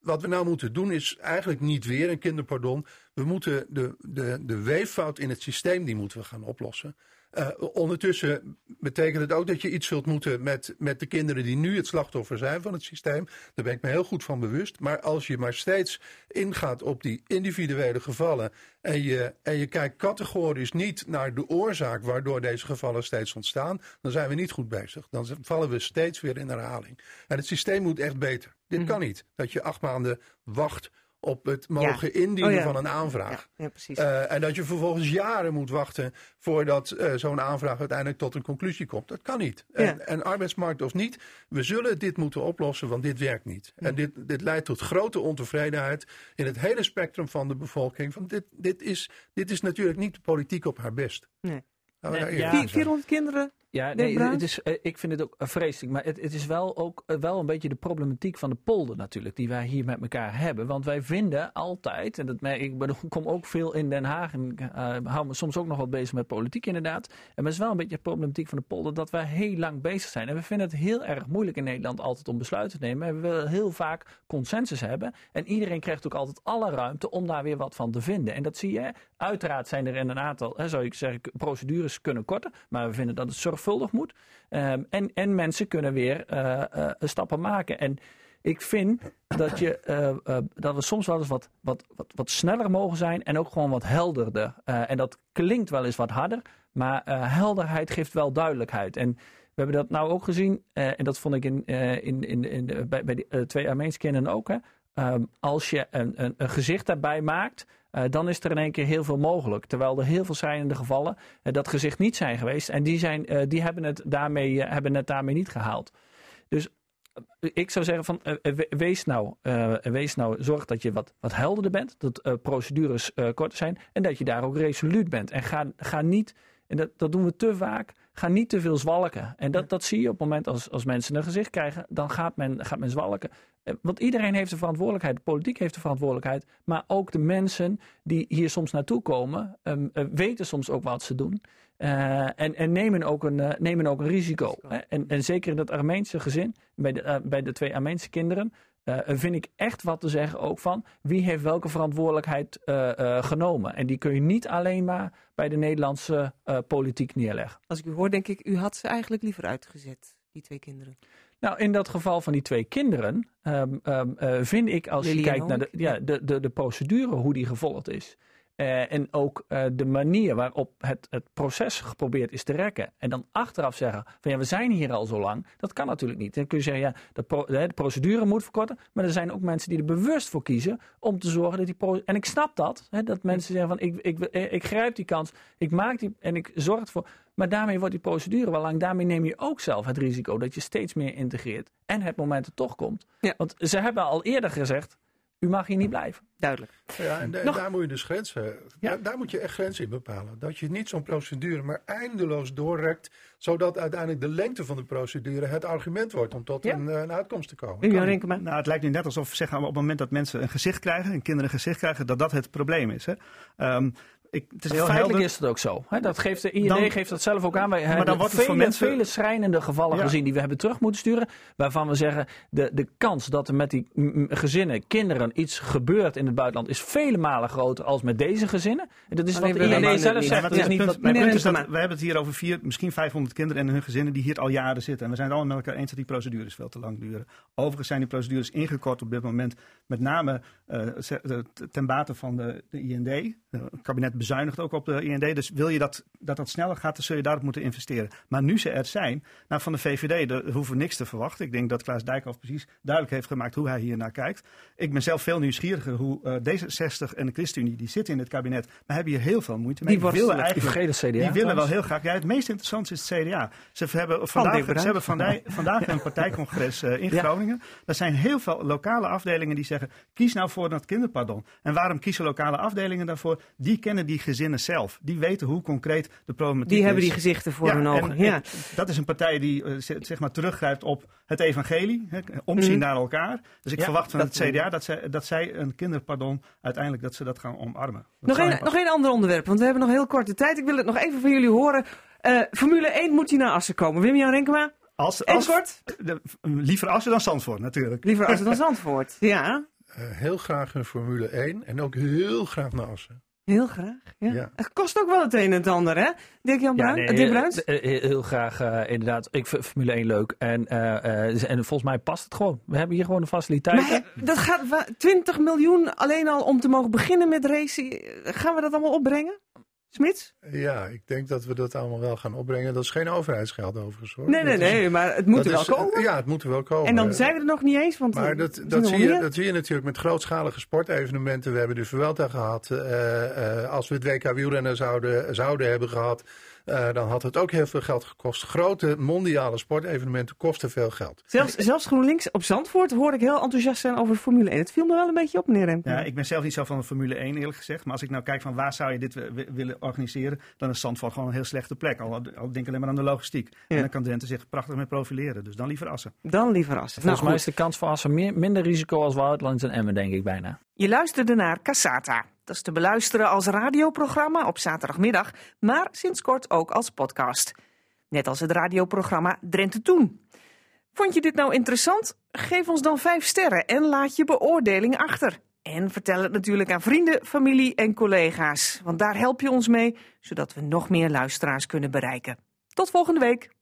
H: wat we nou moeten doen is eigenlijk niet weer een kinderpardon. We moeten de, de, de weeffout in het systeem die moeten we gaan oplossen. Eh, ondertussen betekent het ook dat je iets zult moeten met, met de kinderen die nu het slachtoffer zijn van het systeem. Daar ben ik me heel goed van bewust. Maar als je maar steeds ingaat op die individuele gevallen en je, en je kijkt categorisch niet naar de oorzaak waardoor deze gevallen steeds ontstaan, dan zijn we niet goed bezig. Dan vallen we steeds weer in herhaling. En het systeem moet echt beter. Dit
A: Mhm.
H: kan niet. Dat je acht maanden wacht op het mogen indienen
A: Oh ja.
H: van een aanvraag.
A: Precies.
H: Eh, en dat je vervolgens jaren moet wachten voordat eh, zo'n aanvraag uiteindelijk tot een conclusie komt. Dat kan niet. En, en arbeidsmarkt of niet, we zullen dit moeten oplossen, want dit werkt niet. En dit, dit leidt tot grote ontevredenheid in het hele spectrum van de bevolking. Want dit, dit, is, dit is natuurlijk niet de politiek op haar best.
A: Nee.
H: Zijn.
A: 400 kinderen?
B: Ja, nee, het is, eh, ik vind het ook eh, vreselijk. Maar het, het is wel ook eh, wel een beetje de problematiek van de polder natuurlijk. Die wij hier met elkaar hebben. Want wij vinden altijd, en dat merk ik, ik kom ook veel in Den Haag. En eh hou me soms ook nog wat bezig met politiek inderdaad. En maar het is wel een beetje de problematiek van de polder. Dat wij heel lang bezig zijn. En we vinden het heel erg moeilijk in Nederland altijd om besluiten te nemen. We willen heel vaak consensus hebben. En iedereen krijgt ook altijd alle ruimte om daar weer wat van te vinden. En dat zie je. Uiteraard zijn er in een aantal, hè, zou ik zeggen, procedures kunnen korten. Maar we vinden dat het zorgvuldig moet. Ehm, en, en mensen kunnen weer eh, eh, stappen maken. En ik vind dat, je, eh, dat we soms wel eens wat, wat, wat, wat sneller mogen zijn en ook gewoon wat helderder. En dat klinkt wel eens wat harder, maar helderheid geeft wel duidelijkheid. En we hebben dat nou ook gezien, en dat vond ik in, in, in, in, bij, bij de twee Armeense kinderen ook. Hè. ehm, als je een, een, een gezicht daarbij maakt, dan is er in één keer heel veel mogelijk. Terwijl er heel veel schrijnende gevallen uh, dat gezicht niet zijn geweest. En die, zijn, uh, die hebben, het daarmee, hebben het daarmee niet gehaald. Dus ik zou zeggen van wees nou, wees nou, zorg dat je wat, wat helderder bent. Dat procedures korter zijn. En dat je daar ook resoluut bent. En ga, ga niet, en dat, dat doen we te vaak, ga niet te veel zwalken. En dat, dat zie je op het moment als, als mensen een gezicht krijgen, dan gaat men, gaat men zwalken. Want iedereen heeft de verantwoordelijkheid, de politiek heeft de verantwoordelijkheid, maar ook de mensen die hier soms naartoe komen, um, uh, weten soms ook wat ze doen. Uh, en, en nemen, ook een, uh, nemen ook een risico. En, en zeker in dat Armeense gezin, bij de, bij de twee Armeense kinderen, vind ik echt wat te zeggen ook van wie heeft welke verantwoordelijkheid genomen. En die kun je niet alleen maar bij de Nederlandse politiek neerleggen.
A: Als ik u hoor, denk ik, u had ze eigenlijk liever uitgezet, die twee kinderen.
B: Nou, in dat geval van die twee kinderen um, um, uh, vind ik, als
A: Lilian
B: je kijkt naar de, ja, de, de, de procedure, hoe die gevolgd is. Uh, en ook uh, de manier waarop het, het proces geprobeerd is te rekken. En dan achteraf zeggen van ja, we zijn hier al zo lang. Dat kan natuurlijk niet. Dan kun je zeggen ja, de, pro, de, de procedure moet verkorten. Maar er zijn ook mensen die er bewust voor kiezen om te zorgen dat die. En ik snap dat. Hè, dat mensen zeggen van ik, ik, ik, ik grijp die kans. Ik maak die en ik zorg ervoor. Maar daarmee wordt die procedure wel lang. Daarmee neem je ook zelf het risico dat je steeds meer integreert. En het moment er toch komt.
A: Ja.
B: Want ze hebben al eerder gezegd, u mag hier niet blijven.
A: Duidelijk.
H: Ja, en, en daar moet je dus grenzen, ja. daar, daar, moet je echt grenzen in bepalen. Dat je niet zo'n procedure maar eindeloos doorrekt, zodat uiteindelijk de lengte van de procedure het argument wordt om tot
A: Ja.
H: een, een uitkomst te komen.
A: U maar.
G: Nou, het lijkt nu net alsof zeg, op het moment dat mensen een gezicht krijgen, en kinderen een gezicht krijgen, dat dat het probleem is. Hè? Ehm, ik, het is heel
B: Feitelijk
G: helder.
B: is het ook zo. Hè? Dat geeft de IND
G: Dan-
B: geeft dat zelf ook aan. Wij
G: dan
B: hebben
G: wordt het
B: vele,
G: voor mensen-
B: vele schrijnende gevallen
G: Ja.
B: gezien die we hebben terug moeten sturen. Waarvan we zeggen, de, de kans dat er met die gezinnen, kinderen iets gebeurt in het buitenland is vele malen groter als met deze gezinnen. En dat is
A: Alleen
B: wat de IND
A: maar-
B: zelf
A: maar-
B: zegt.
G: maar
B: Dat is niet
G: punt,
B: wat
G: mijn
A: meneer
G: punt is dat
A: Renkema.
G: we hebben het hier over vier, misschien 500 kinderen en hun gezinnen die hier al jaren zitten. En we zijn het allemaal met elkaar eens dat die procedures veel te lang duren. Overigens zijn die procedures ingekort op dit moment, met name eh, de- ten bate van de, de IND. Eh, Het kabinet bezuinigt ook op de IND. Dus wil je dat dat, dat sneller gaat, dan zul je daarop moeten investeren. Maar nu ze er zijn, nou van de VVD, daar hoeven we niks te verwachten. Ik denk dat Klaas Dijkhoff precies duidelijk heeft gemaakt hoe hij hier naar kijkt. Ik ben zelf veel nieuwsgieriger hoe eh, D66 en de ChristenUnie, die zitten in het kabinet, maar hebben hier heel veel moeite mee.
A: Die
G: willen eigenlijk
B: vergeten CDA.
G: die willen wel heel graag. Ja, het meest interessante is het CDA. Ze hebben vandaag,
A: Dick
G: ze hebben vandaag, vandaag een partijcongres eh, in. Groningen. Er zijn heel veel lokale afdelingen die zeggen: kies nou voor dat kinderpardon. En waarom kiezen lokale afdelingen daarvoor? Die kennen die gezinnen zelf. Die weten hoe concreet de problematiek
A: Die
G: is.
A: hebben die gezichten voor hun
G: en-
A: ogen.
G: en
A: ja.
G: dat is een partij die eh, zeg maar teruggrijpt op het evangelie, hè, omzien
A: Mhm.
G: naar elkaar. Dus ik
B: Ja,
G: verwacht van het CDA dat zij, dat zij een kinderpardon uiteindelijk dat ze dat gaan omarmen. Dat
A: Nog een, nog een ander onderwerp, want we hebben nog heel korte tijd. Ik wil het nog even van jullie horen. Eh, Formule 1 moet hier naar Assen komen. Wim-Jan Renkema,
G: als, als,
A: kort.
G: liever Assen dan Zandvoort natuurlijk.
A: Liever Assen dan Zandvoort. Ja,
H: Eh, heel graag een Formule 1 en ook heel graag naar Assen.
A: Heel graag. Ja.
H: Ja.
A: Het kost ook wel het een en het ander, hè? Dirk-Jan Bruin?
B: nee,
A: Eh, Dirk Bruins?
B: eh, eh, heel graag inderdaad. Ik vind Formule 1 leuk. En, eh, eh, en volgens mij past het gewoon. We hebben hier gewoon de faciliteiten.
A: Maar dat gaat wa- 20 miljoen alleen al om te mogen beginnen met racen. Gaan we dat allemaal opbrengen? Smits?
H: Ja, ik denk dat we dat allemaal wel gaan opbrengen. Dat is geen overheidsgeld overigens hoor.
A: Nee, nee,
H: Dat is-
A: nee, maar het moet er wel
H: is-
A: komen.
H: Ja, het moet er wel komen.
A: En dan zijn we er nog niet eens, want
H: Maar dat, dat, zie je, dat zie je natuurlijk met grootschalige sportevenementen. We hebben de Vuelta gehad. Eh, eh, als we het WK wielrennen zouden, zouden hebben gehad, eh, dan had het ook heel veel geld gekost. Grote mondiale sportevenementen kosten veel geld.
A: Zelfs, zelfs GroenLinks op Zandvoort hoorde ik heel enthousiast zijn over Formule 1. Het viel me wel een beetje op, meneer Remke.
G: Ja, ik ben zelf niet zo van de Formule 1 eerlijk gezegd. Maar als ik nou kijk van waar zou je dit wi- wi- willen organiseren, dan is Zandvoort gewoon een heel slechte plek. Al, al denk alleen maar aan de logistiek. En dan kan Drenthe zich prachtig mee profileren. Dus dan liever Assen.
A: Dan liever Assen. Nou,
B: Volgens mij
A: goed.
B: is de kans voor Assen meer, minder risico als Woutlands en Emmen, denk ik bijna.
A: Je luisterde naar Cassata. Dat is te beluisteren als radioprogramma op zaterdagmiddag, maar sinds kort ook als podcast. Net als het radioprogramma Drenthe Toen. Vond je dit nou interessant? Geef ons dan 5 sterren en laat je beoordeling achter. En vertel het natuurlijk aan vrienden, familie en collega's, want daar help je ons mee, zodat we nog meer luisteraars kunnen bereiken. Tot volgende week.